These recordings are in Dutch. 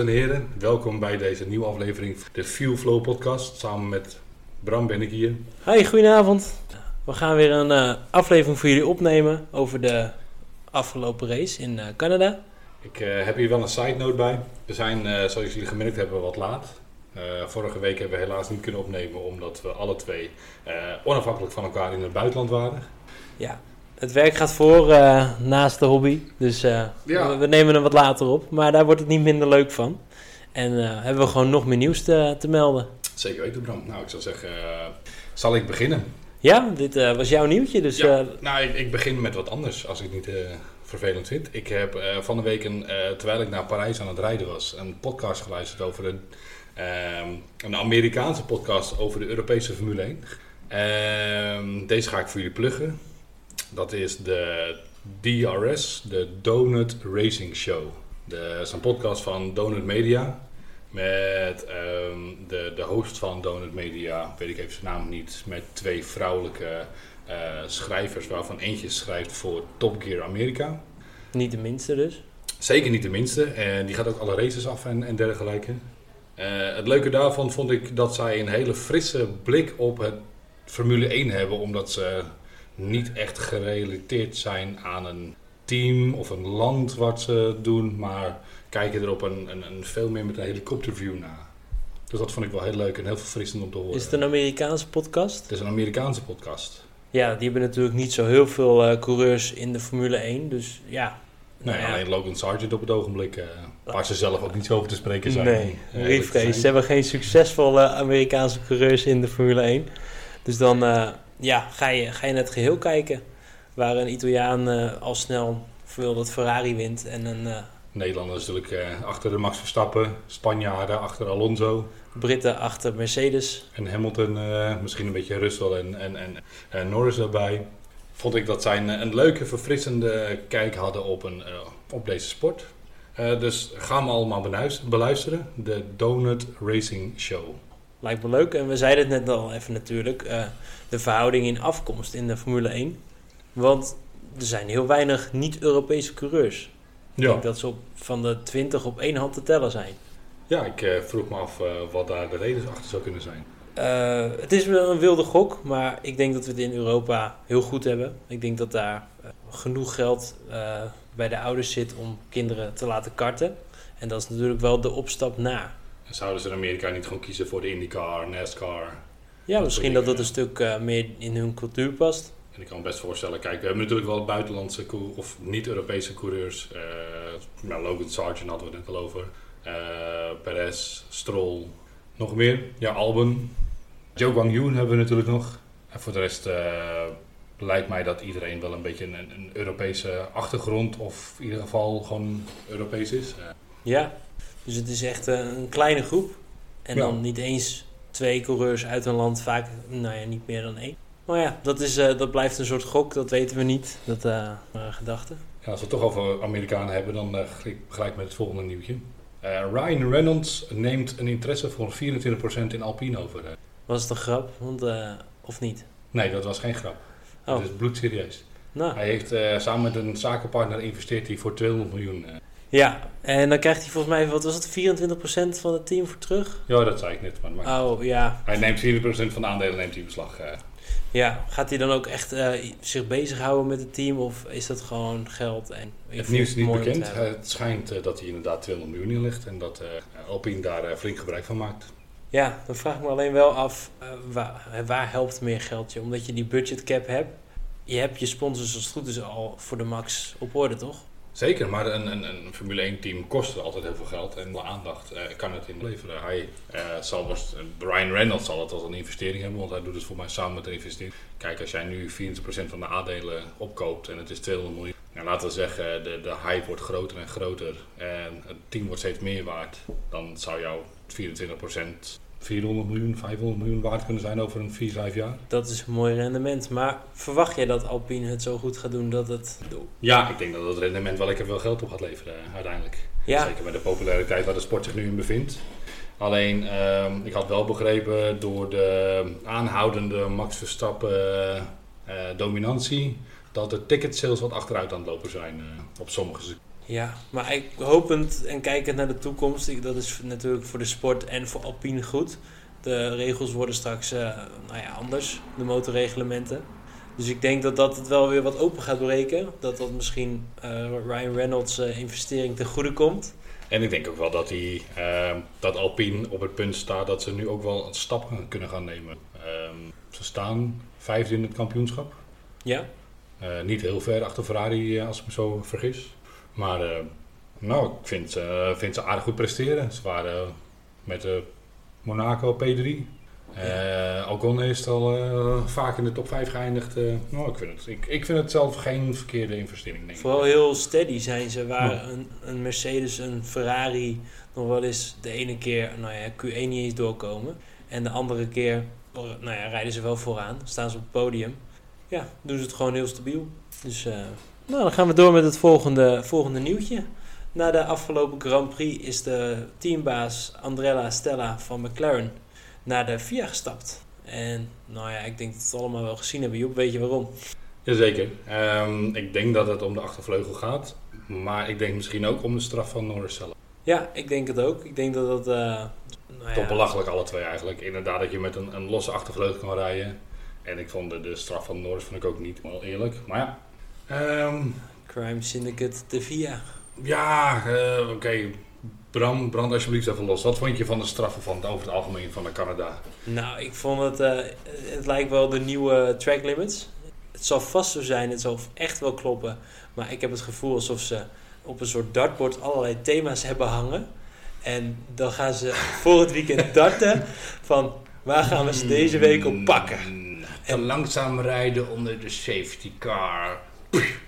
En heren. Welkom bij deze nieuwe aflevering de Fuel Flow podcast. Samen met Bram ben ik hier. Hi, goedenavond. We gaan weer een eh, aflevering voor jullie opnemen over de afgelopen race in eh, Canada. Ik eh, heb hier wel een side note bij. We zijn, zoals jullie gemerkt hebben, wat laat. Vorige week hebben we helaas niet kunnen opnemen omdat we alle twee onafhankelijk van elkaar in het buitenland waren. Ja, het werk gaat voor eh, naast de hobby. Dus eh, Ja. we, we nemen hem wat later op. Maar daar wordt het niet minder leuk van. En eh, hebben we gewoon nog meer nieuws te, te melden. Zeker weten, Bram. Nou, ik zou zeggen, zal ik beginnen? Ja, dit was jouw nieuwtje. Dus Ja, nou, ik, ik begin met wat anders, als ik het niet vervelend vind. Ik heb van de week, een, terwijl ik naar Parijs aan het rijden was, een podcast geluisterd over een, ehm, een Amerikaanse podcast over de Europese Formule 1. Ehm, deze ga ik voor jullie pluggen. Dat is de DRS, de Donut Racing Show. De- Dat is een podcast van Donut Media. Met ehm, de, de host van Donut Media, weet ik even zijn naam niet, met twee vrouwelijke eh, schrijvers, waarvan eentje schrijft voor Top Gear Amerika. niet de minste dus. Zeker niet de minste. En die gaat ook alle races af en, en dergelijke. Eh, het leuke daarvan vond ik dat zij een hele frisse blik op het Formule 1 hebben, omdat ze niet echt gerelateerd zijn aan een team of een land wat ze doen, maar kijken er op een, een, een veel meer met een helikopterview naar. Dus dat vond ik wel heel leuk en heel verfrissend om te horen. Is het een Amerikaanse podcast? Het is een Amerikaanse podcast. Ja, die hebben natuurlijk niet zo heel veel eh, coureurs in de Formule 1. Dus ja. Nee, nou ja. alleen Logan Sargent op het ogenblik, eh, waar ze zelf ook niet zo over te spreken zijn. Nee, eerlijk ze hebben geen succesvolle Amerikaanse coureurs in de Formule 1. Dus dan eh, ja, ga, je, ga je naar het geheel kijken. Waar een Italiaan eh, al snel wil dat Ferrari wint. En een eh Nederlanders natuurlijk eh, achter de Max Verstappen, Spanjaarden achter Alonso Britten achter Mercedes. en Hamilton, eh, misschien een beetje Russell en, en, en, en Norris daarbij. Vond ik dat zij een, een leuke, verfrissende kijk hadden op, een, op deze sport. Dus ga me allemaal beluisteren, de Donut Racing Show. Lijkt me leuk. En we zeiden het net al even natuurlijk. De verhouding in afkomst in de Formule 1. Want er zijn heel weinig niet-Europese coureurs. Ik denk dat ze op, van de 20 op één hand te tellen zijn. ja ik eh, vroeg me af eh, wat daar de reden achter zou kunnen zijn. Eh, het is wel een wilde gok, maar ik denk dat we het in Europa heel goed hebben. Ik denk dat daar genoeg geld bij de ouders zit om kinderen te laten karten. En dat is natuurlijk wel de opstap. En zouden ze in Amerika niet gewoon kiezen voor de IndyCar, NASCAR? Ja, misschien dat dat een dingen, stuk eh, meer in hun cultuur past. En ik kan me best voorstellen, kijk, we hebben natuurlijk wel buitenlandse of niet-Europese coureurs. Eh nou, Logan Sargent hadden we het net al over. Eh Perez, Stroll, nog meer. Ja, Albon. Joe Guang Yu hebben we natuurlijk nog. En voor de rest eh, lijkt mij dat iedereen wel een beetje een, een Europese achtergrond of in ieder geval gewoon Europees is. Eh, Ja, dus het is echt eh, een kleine groep. En Ja. dan niet eens twee coureurs uit een land, vaak nou ja, niet meer dan één. Maar ja, dat, is, eh, dat blijft een soort gok, dat weten we niet. Dat een gedachte. Ja, als we het toch over Amerikanen hebben, dan eh, gelijk- gelijk met het volgende nieuwtje. Ryan Reynolds neemt een interesse voor 24% in Alpine over. Was het een grap? Want, of niet? Nee, dat was geen grap. Oh, Dat is bloedserieus. nou. Hij heeft samen met een zakenpartner investeert hij voor 200 miljoen. Ja, en dan krijgt hij volgens mij, wat was het, 24% van het team voor terug? Ja, dat zei ik net. Maar, maar Oh, ja. Hij neemt 4% van de aandelen neemt hij in beslag. eh. Ja, gaat hij dan ook echt eh, zich bezighouden met het team? Of is dat gewoon geld? En het nieuws is niet bekend. het schijnt eh, dat hij inderdaad 200 miljoen inlegt en dat eh Alpine daar flink gebruik van maakt. Ja, dan vraag ik me alleen wel af, waar, waar helpt meer geld je? Omdat je die budgetcap hebt. Je hebt je sponsors als het goed is al voor de max op orde, toch? Zeker, maar een, een, een Formule 1 team kost altijd heel veel geld en de aandacht eh, kan het inleveren. Hij eh, zal Brian Reynolds zal het als een investering hebben, want hij doet het voor mij samen met een investering. Kijk, als jij nu 24% van de aandelen opkoopt en het is 200 miljoen, nou, laten we zeggen de, de hype wordt groter en groter en het team wordt steeds meer waard, dan zou jouw 24% 400 miljoen, 500 miljoen waard kunnen zijn over een 4, 5 jaar. Dat is een mooi rendement. Maar verwacht jij dat Alpine het zo goed gaat doen dat het... Ja, ik denk dat het rendement wel lekker veel geld op gaat leveren eh, uiteindelijk. Ja, Zeker met de populariteit waar de sport zich nu in bevindt. Alleen, ehm, ik had wel begrepen door de aanhoudende Max Verstappen eh, dominantie... dat de ticket sales wat achteruit aan het lopen zijn eh, op sommige. Ja, maar ik hopend en kijkend naar de toekomst, dat is natuurlijk voor de sport en voor Alpine goed. De regels worden straks uh, nou ja, anders, de motorreglementen. Dus ik denk dat dat het wel weer wat open gaat breken. Dat dat misschien uh, Ryan Reynolds uh, investering ten goede komt. En ik denk ook wel dat, die, dat Alpine op het punt staat dat ze nu ook wel stappen kunnen gaan nemen. Um, ze staan vijfde in het kampioenschap. Ja. niet heel ver achter Ferrari, als ik me zo vergis. Maar nou, ik vind, vind ze aardig goed presteren. Ze waren met de Monaco P3. Uh, Albon is al uh, vaak in de top 5 geëindigd. Uh, nou, ik, vind het, ik, ik vind het zelf geen verkeerde investering. Denk Vooral heel steady zijn ze. Waar een, een, Mercedes, een Ferrari nog wel eens de ene keer nou ja, Q1 niet eens doorkomen. En de andere keer nou ja, rijden ze wel vooraan. Staan ze op het podium. Ja, doen ze het gewoon heel stabiel. Dus nou, dan gaan we door met het volgende, volgende nieuwtje. Na de afgelopen Grand Prix is de teambaas Andrella Stella van McLaren naar de FIA gestapt. En nou ja, ik denk dat we het allemaal wel gezien hebben. Joep, weet je waarom? Jazeker. Um, ik denk dat het om de achtervleugel gaat. Maar ik denk misschien ook om de straf van Norris zelf. Ja, ik denk het ook. Ik denk dat dat... Uh, nou ja. belachelijk alle twee eigenlijk. Inderdaad dat je met een, een losse achtervleugel kan rijden. En ik vond de, de straf van Norris vond ik ook niet wel eerlijk. Maar ja. Um, Crime Syndicate, de FIA. Ja, uh, oké. Bram, brand alsjeblieft even los. Wat vond je van de straffen van over het algemeen van de Canada? Nou, ik vond het... Uh, het lijkt wel de nieuwe track limits. Het zal vast zo zijn. Het zal echt wel kloppen. Maar ik heb het gevoel alsof ze op een soort dartboard allerlei thema's hebben hangen. En dan gaan ze voor het weekend darten van... Waar gaan we ze deze week op pakken? En langzaam rijden onder de safety car.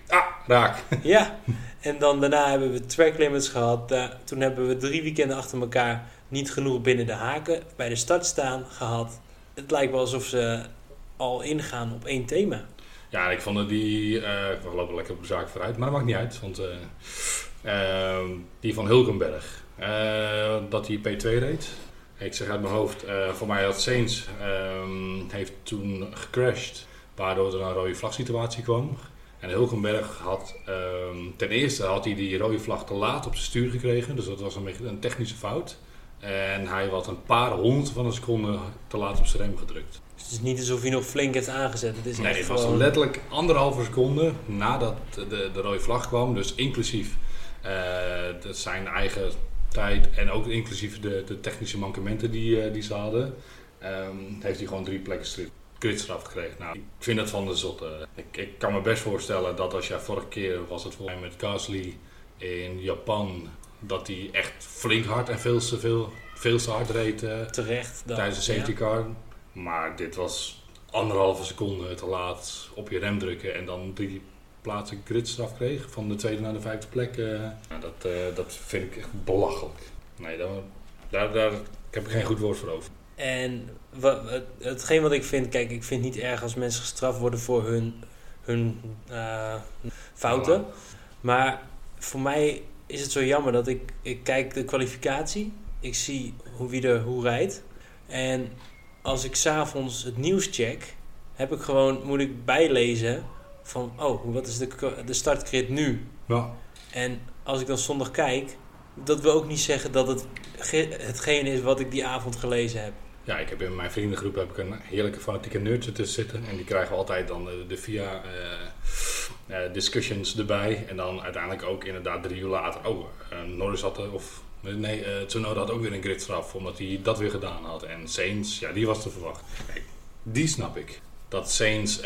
Ah, raak. Ja, en dan daarna hebben we track limits gehad. toen hebben we drie weekenden achter elkaar niet genoeg binnen de haken bij de start staan gehad. Het lijkt wel alsof ze al ingaan op één thema. Ja, ik vond die, uh, ik lopen lekker op de zaak vooruit, maar dat maakt niet uit. Want uh, uh, die van Hulkenberg, eh, dat hij P2 reed. Ik zeg uit mijn hoofd, voor mij had Saints ehm, heeft toen gecrashed, waardoor er een rode vlag situatie kwam. En Hulkenberg had ehm, ten eerste had hij die rode vlag te laat op zijn stuur gekregen. Dus dat was een, beetje een technische fout. En hij had een paar honderd van een seconde te laat op zijn rem gedrukt. Dus het is niet alsof hij nog flink heeft aangezet. Het is nee, het was letterlijk anderhalve seconde nadat de, de rode vlag kwam. Dus inclusief uh, zijn eigen tijd en ook inclusief de, de technische mankementen die, uh, die ze hadden. Um, heeft hij gewoon drie plekken gridstraf gekregen. Nou, ik vind het van de zotte. Ik, ik kan me best voorstellen dat als jij vorige keer was het volgens mij met Gasly in Japan, dat hij echt flink hard en veel te, veel, veel te hard reed uh, Terecht, tijdens de safety car. Maar dit was anderhalve seconde te laat op je rem drukken en dan drie plaatsen gridstraf kreeg van de tweede naar de vijfde plek. Uh, nou, dat, uh, dat vind ik echt belachelijk. Nee, daar, daar, daar ik heb ik geen goed woord voor over. En wat, hetgeen wat ik vind, kijk, ik vind het niet erg als mensen gestraft worden voor hun, hun uh, fouten. Maar voor mij is het zo jammer dat ik, ik kijk de kwalificatie. Ik zie hoe wie er hoe rijdt. En als ik s'avonds het nieuws check, heb ik gewoon, moet ik bijlezen van, oh, wat is de, de startcrit nu? Ja. En als ik dan zondag kijk, dat wil ook niet zeggen dat het hetgeen is wat ik die avond gelezen heb. Ja, ik heb in mijn vriendengroep heb ik een heerlijke fanatieke nerd tussen zitten. En die krijgen altijd dan de, de via uh, uh, discussions erbij. En dan uiteindelijk ook inderdaad drie uur later. Oh, Norris had, of nee, uh, Tsunoda had ook weer een gridstraf. Omdat hij dat weer gedaan had. En Saints, ja, die was te verwachten. Kijk, die snap ik. Dat Saints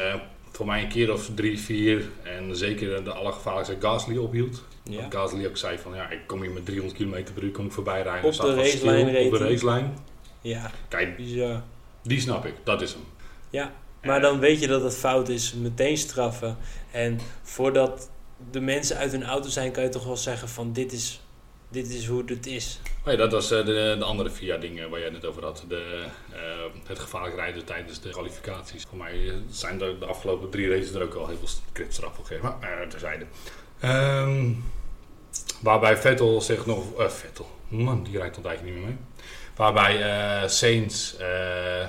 voor mij een keer of drie, vier. En zeker de allergevaarlijkste Gasly ophield. Ja. Gasly ook zei van, ja, ik kom hier met 300 km per uur, kom ik voorbij rijden. Op de racelijn Op de racelijn. Ja, Kijk, die snap ik. Dat is hem. Ja, maar dan weet je dat het fout is. Meteen straffen. En voordat de mensen uit hun auto zijn, kan je toch wel zeggen van dit is, dit is hoe het is. Oh ja, dat was uh, de, de, andere via dingen waar jij het over had. De, uh, het gevaarlijk rijden tijdens de kwalificaties. Voor mij zijn er de afgelopen drie races er ook al heel veel kritstraffen gegeven. Maar uh, terzijde. Um, waarbij Vettel zich nog... Vettel, man, die rijdt tot eigenlijk niet meer mee. Waarbij uh, Saints uh,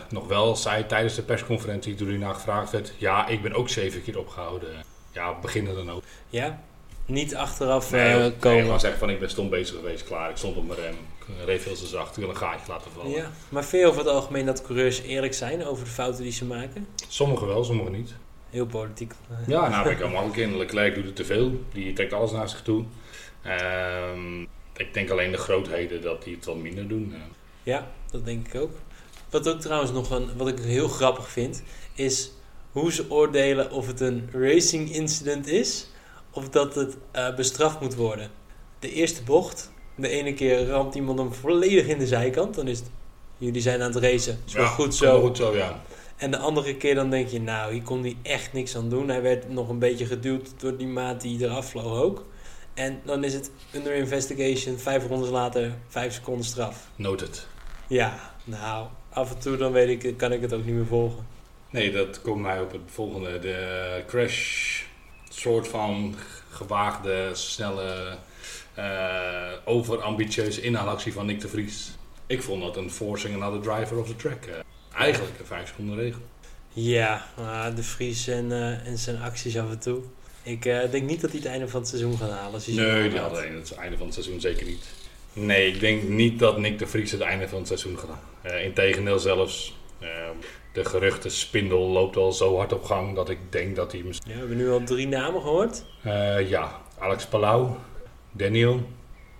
nog wel zei tijdens de persconferentie toen hij naar gevraagd werd: Ja, ik ben ook zeven keer opgehouden. Ja, beginnen dan ook. Ja, niet achteraf nee, uh, komen. Nee, maar zeggen van ik ben stom bezig geweest, klaar. Ik stond op mijn rem. Ik reed veel te zacht. Ik wil een gaatje laten vallen. Ja, maar je over het algemeen dat coureurs eerlijk zijn over de fouten die ze maken? Sommigen wel, sommigen niet. Heel politiek. Ja, nou, ik kan makkelijk in. Leclerc doet het te veel. Die trekt alles naar zich toe. Um, ik denk alleen de grootheden dat die het wat minder doen. Ja, dat denk ik ook. Wat ook trouwens nog een, wat ik heel grappig vind, is hoe ze oordelen of het een racing incident is of dat het uh, bestraft moet worden. De eerste bocht, de ene keer ramt iemand hem volledig in de zijkant, dan is het, jullie zijn aan het racen. Is wel ja, goed zo. goed zo, ja. En de andere keer dan denk je, nou, hier kon hij echt niks aan doen. Hij werd nog een beetje geduwd door die maat die eraf vloog ook. En dan is het under investigation, vijf rondes later, vijf seconden straf. Noted. Ja, nou, af en toe dan weet ik, kan ik het ook niet meer volgen. Nee, dat komt mij op het volgende. De crash, soort van gewaagde, snelle, uh, overambitieuze inhaalactie van Nick de Vries. Ik vond dat een forcing another driver of the track. Uh, eigenlijk een vijf seconden regel. Ja, uh, de Vries en, uh, en zijn acties af en toe. Ik denk niet dat hij het einde van het seizoen gaat halen. Nee, die had het einde van het seizoen zeker niet. Nee, ik denk niet dat Nick de Vries het einde van het seizoen gaat halen. Integendeel zelfs de geruchten spindel loopt al zo hard op gang dat ik denk dat hij misschien... Ja, we hebben nu al drie namen gehoord. Uh, ja, Alex Palau, Daniel.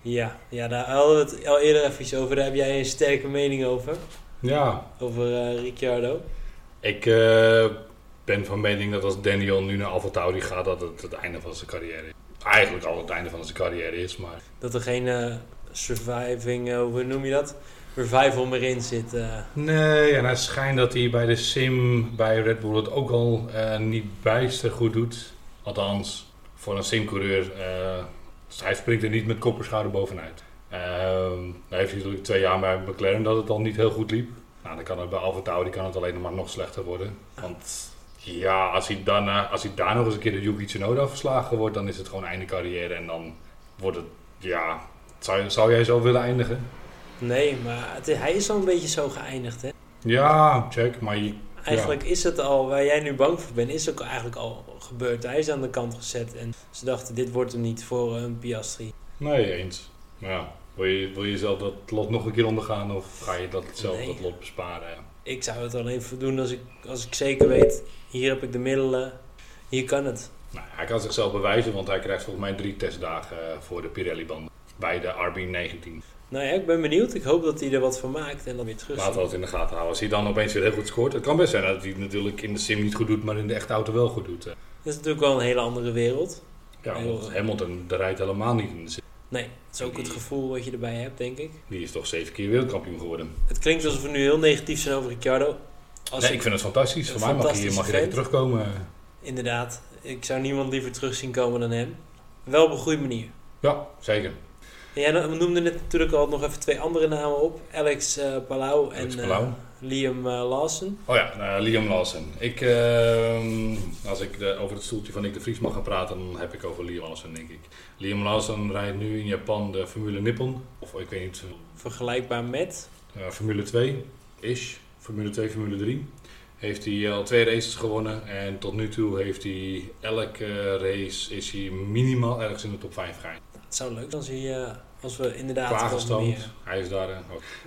Ja, ja, daar hadden we het al eerder even over. Daar heb jij een sterke mening over. Ja. Over uh, Ricciardo. Ik ben van mening dat als Daniel nu naar Alfa Tauri gaat, dat het het einde van zijn carrière is. Eigenlijk al het einde van zijn carrière is, maar... Dat er geen surviving, hoe noem je dat? revival meer in zit. Uh. Nee, en het schijnt dat hij bij de sim bij Red Bull het ook al uh, niet bijster goed doet. Althans, voor een simcoureur, hij springt er niet met kopperschouder bovenuit. Ehm, hij heeft natuurlijk twee jaar bij McLaren dat het al niet heel goed liep. Nou, dan kan het bij Alfa Tauri kan het alleen maar nog slechter worden. Want ja, als hij, als hij daar nog eens een keer de Yuki Tsunoda verslagen wordt, dan is het gewoon einde carrière. En dan wordt het, ja, zou, zou jij zo willen eindigen? Nee, maar het, hij is al een beetje zo geëindigd, hè? Ja, check, maar je, Eigenlijk is het al, waar jij nu bang voor bent, is ook eigenlijk al gebeurd. Hij is aan de kant gezet en ze dachten, dit wordt hem niet voor een Piastri. Nee, eens. Maar ja, wil je, wil je zelf dat lot nog een keer ondergaan of ga je dat zelf dat lot besparen? Ik zou het alleen even doen als ik, als ik zeker weet, hier heb ik de middelen, hier kan het. Nou, hij kan zichzelf bewijzen, want hij krijgt volgens mij drie testdagen voor de Pirelli-banden bij de RB19. Nou ja, ik ben benieuwd. Ik hoop dat hij er wat van maakt en dan weer terug. Laten we het in de gaten houden. Als hij dan opeens weer heel goed scoort. Het kan best zijn dat hij het natuurlijk in de sim niet goed doet, maar in de echte auto wel goed doet. Dat is natuurlijk wel een hele andere wereld. Ja, want Hamilton rijdt helemaal niet in de sim. Nee, het is ook het gevoel wat je erbij hebt, denk ik. Die is toch zeven keer wereldkampioen geworden. Het klinkt alsof we nu heel negatief zijn over Ricciardo. Als nee, ik vind het fantastisch. Voor mij mag hij, mag even terugkomen. Inderdaad. Ik zou niemand liever terug zien komen dan hem. Wel op een goede manier. Ja, zeker. Ja, we noemden net natuurlijk al nog even twee andere namen op. Alex uh, Palau en uh, Liam uh, Lawson. Oh ja, nou, Liam Lawson. Ik, ehm, als ik de, over het stoeltje van Nick de Vries mag gaan praten, dan heb ik over Liam Lawson, denk ik. Liam Lawson rijdt nu in Japan de Formule Nippon. Of ik weet niet. Vergelijkbaar met? Formule 2 is. Formule 2, Formule 3 heeft hij al twee races gewonnen. En tot nu toe heeft hij elke race is hij minimaal ergens in de top 5 gegaan. Het zou leuk zijn als hij als we inderdaad klaargestoomd. Hij is daar. Uh,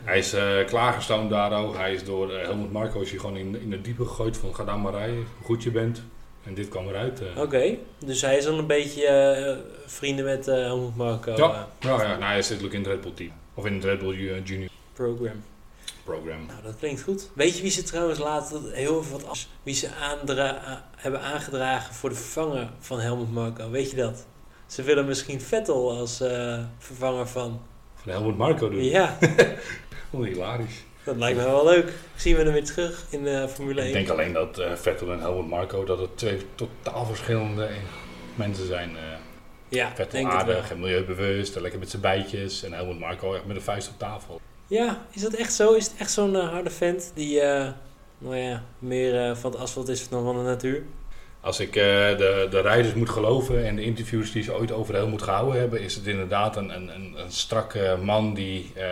hij is uh, klaargestoomd daar ook. Hij is door uh, Helmut Marko is gewoon in, in het diepe gegooid van ga dan maar rijden, hoe goed je bent. En dit kwam eruit. Oké, dus hij is al een beetje vrienden met Helmut Marko. Ja, ja, ja. Nou, hij zit ook in het Red Bull team. Of in het Red Bull Junior Program. Program. Nou, dat klinkt goed. Weet je wie ze trouwens laten heel veel wat af, wie ze aandra hebben aangedragen voor de vervanger van Helmut Marko? Weet je dat? Ze willen misschien Vettel als uh, vervanger van. Van Helmut Marco doen. Ja. oh, hilarisch. Dat lijkt me wel leuk. Zien we hem weer terug in de Formule 1. Ik denk alleen dat uh, Vettel en Helmut Marco dat het twee totaal verschillende mensen zijn. Uh, ja, Vettel denk aardig en milieubewust en lekker met zijn bijtjes. En Helmut Marco echt met een vuist op tafel. Ja, is dat echt zo? Is het echt zo'n harde vent die, nou ja, meer van het asfalt is dan van de natuur? Als ik uh, de, de rijders moet geloven en de interviews die ze ooit over heel moet gehouden hebben, is het inderdaad een, een, een, strakke man die, uh,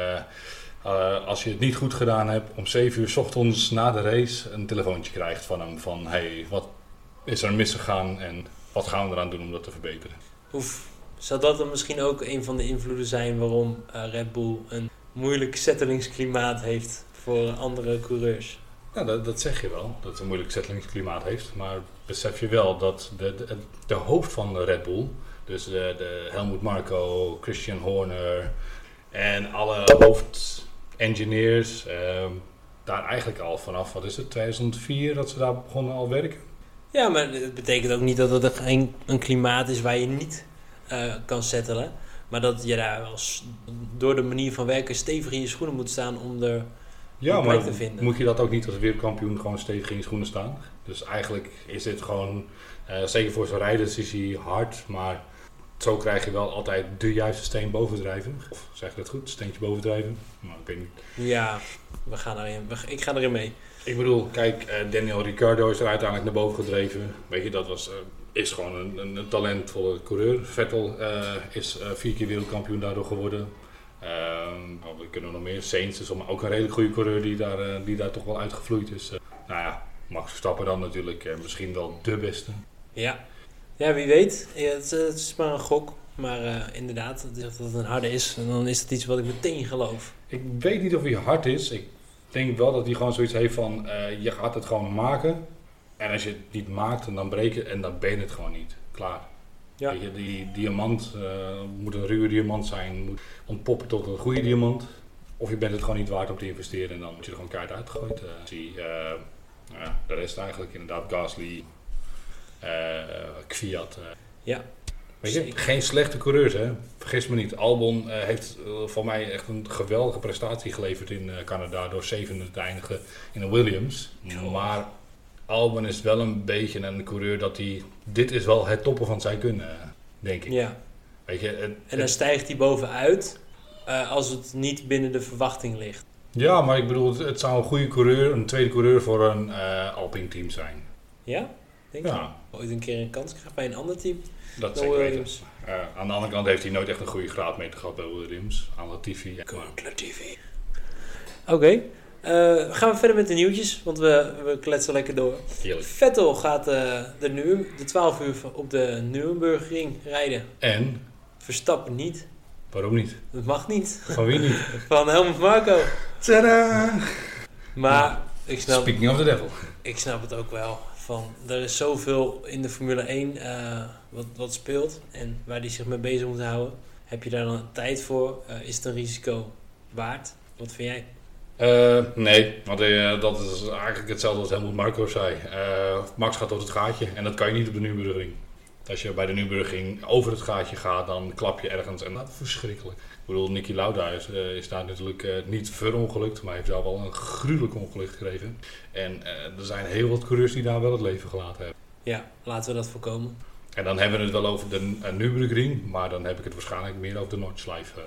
uh, als je het niet goed gedaan hebt, om 7 uur s ochtends na de race een telefoontje krijgt van hem van hey, wat is er misgegaan en wat gaan we eraan doen om dat te verbeteren. Oef, Zou dat dan misschien ook een van de invloeden zijn waarom Red Bull een moeilijk settelingsklimaat heeft voor andere coureurs? Ja, dat, dat, zeg je wel, dat het een moeilijk settelingsklimaat heeft. Maar besef je wel dat de, de, de hoofd van de Red Bull, dus de, de Helmut Marko, Christian Horner en alle hoofdengineers, uh, daar eigenlijk al vanaf, wat is het, 2004 dat ze daar begonnen al werken. Ja, maar het betekent ook niet dat het een, een klimaat is waar je niet uh, kan settelen. Maar dat je daar als, door de manier van werken stevig in je schoenen moet staan om ja, maar te vinden. moet je dat ook niet als wereldkampioen gewoon stevig in je schoenen staan? Dus eigenlijk is dit gewoon, uh, zeker voor zo'n rijders is hij hard, maar zo krijg je wel altijd de juiste steen bovendrijven. Of zeg ik dat goed? Steentje bovendrijven? Maar ik weet niet. Ja, we gaan erin. Ik ga erin mee. Ik bedoel, kijk, uh, Daniel Ricciardo is er uiteindelijk naar boven gedreven. Weet je, dat was, uh, is gewoon een, een, een, talentvolle coureur. Vettel is vier keer wereldkampioen daardoor geworden. Um, we kunnen nog meer. Saints is ook een redelijk goede coureur die daar, uh, die daar toch wel uitgevloeid is. Uh, nou ja, Max Verstappen dan natuurlijk uh, misschien wel de beste. Ja, ja wie weet. Ja, het, het, is maar een gok. Maar inderdaad, dat het een harde is, dan is het iets wat ik meteen geloof. Ik weet niet of hij hard is. Ik denk wel dat hij gewoon zoiets heeft van, je gaat het gewoon maken. En als je het niet maakt, dan breken en dan ben je het gewoon niet. Klaar. Ja. Je, die diamant uh, moet een ruwe diamant zijn, moet ontpoppen tot een goede diamant. Of je bent het gewoon niet waard om te investeren en dan moet je er gewoon kaart uitgegooid. Uh, zie, uh, ja, de rest eigenlijk inderdaad, Gasly, Kviat. ja. Weet je, geen slechte coureurs, hè? vergis me niet. Albon heeft voor mij echt een geweldige prestatie geleverd in Canada door zevende te eindigen in een Williams. Maar Albon is wel een beetje een coureur dat hij... Dit is wel het toppen van zijn kunnen, denk ik. Ja. Weet je, en dan stijgt hij bovenuit uh, als het niet binnen de verwachting ligt. Ja, maar ik bedoel, het zou een goede coureur, een tweede coureur voor een uh, Alpine team zijn. Ja? Denk ja. je? Ooit een keer een kans krijgen bij een ander team? Dat zeker Williams. Uh, aan de andere kant heeft hij nooit echt een goede graadmeter gehad bij Williams. Aan Latifi. Latifi. Oké. Uh, gaan we verder met de nieuwtjes, want we, we kletsen lekker door. Heerlijk. Vettel gaat uh, de, nu, de 12 uur op de Nürburgring rijden. En? Verstappen niet. Waarom niet? Dat mag niet. Van wie niet? Van Helmut Marco. Tada! Maar ik snap... Speaking of the devil. Ik snap het ook wel. Van, er is zoveel in de Formule 1 uh, eh, wat, wat speelt en waar die zich mee bezig moet houden. Heb je daar dan tijd voor? is het een risico waard? Wat vind jij? Uh, nee, want uh, dat is eigenlijk hetzelfde wat Helmut Marco zei. Uh, Max gaat door het gaatje en dat kan je niet op de Nürburgring. Als je bij de Nürburgring over het gaatje gaat, dan klap je ergens en dat is verschrikkelijk. Ik bedoel, Nicky Lauda is, is daar natuurlijk niet verongelukt, maar heeft daar wel een gruwelijk ongeluk gekregen. En er zijn heel wat coureurs die daar wel het leven gelaten hebben. Ja, laten we dat voorkomen. En dan hebben we het wel over de Nürburgring, maar dan heb ik het waarschijnlijk meer over de Nordschleife.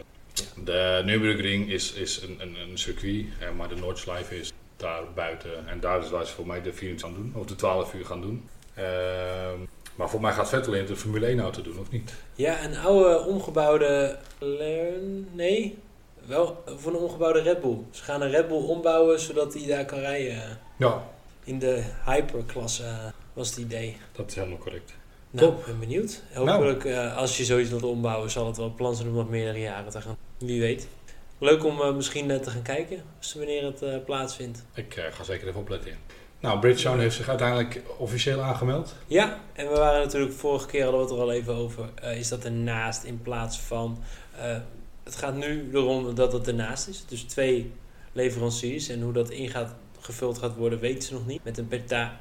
De Nürburgring is, is een, een, een circuit, maar de Nordschleife is daar buiten. En daar is waar ze voor mij de 4 gaan doen, of de 12 uur gaan doen. Uh, maar voor mij gaat Vettel in de Formule 1 auto doen, of niet? Ja, een oude omgebouwde... Nee, wel voor een omgebouwde Red Bull. Ze gaan een Red Bull ombouwen zodat hij daar kan rijden. Ja. In de hyperklasse was het idee. Dat is helemaal correct. Nou, ik ben benieuwd. Hopelijk, nou. uh, als je zoiets wilt ombouwen, zal het wel plan zijn om nog meerdere jaren te gaan. Wie weet. Leuk om uh, misschien uh, te gaan kijken, wanneer het plaatsvindt. Ik ga zeker even opletten. Nou, Bridgestone heeft zich uiteindelijk officieel aangemeld. Ja, en we waren natuurlijk vorige keer hadden we het er al even over. is dat ernaast in plaats van. het gaat nu erom dat het ernaast is. Dus twee leveranciers. En hoe dat ingaat gevuld gaat worden, weten ze nog niet. Met een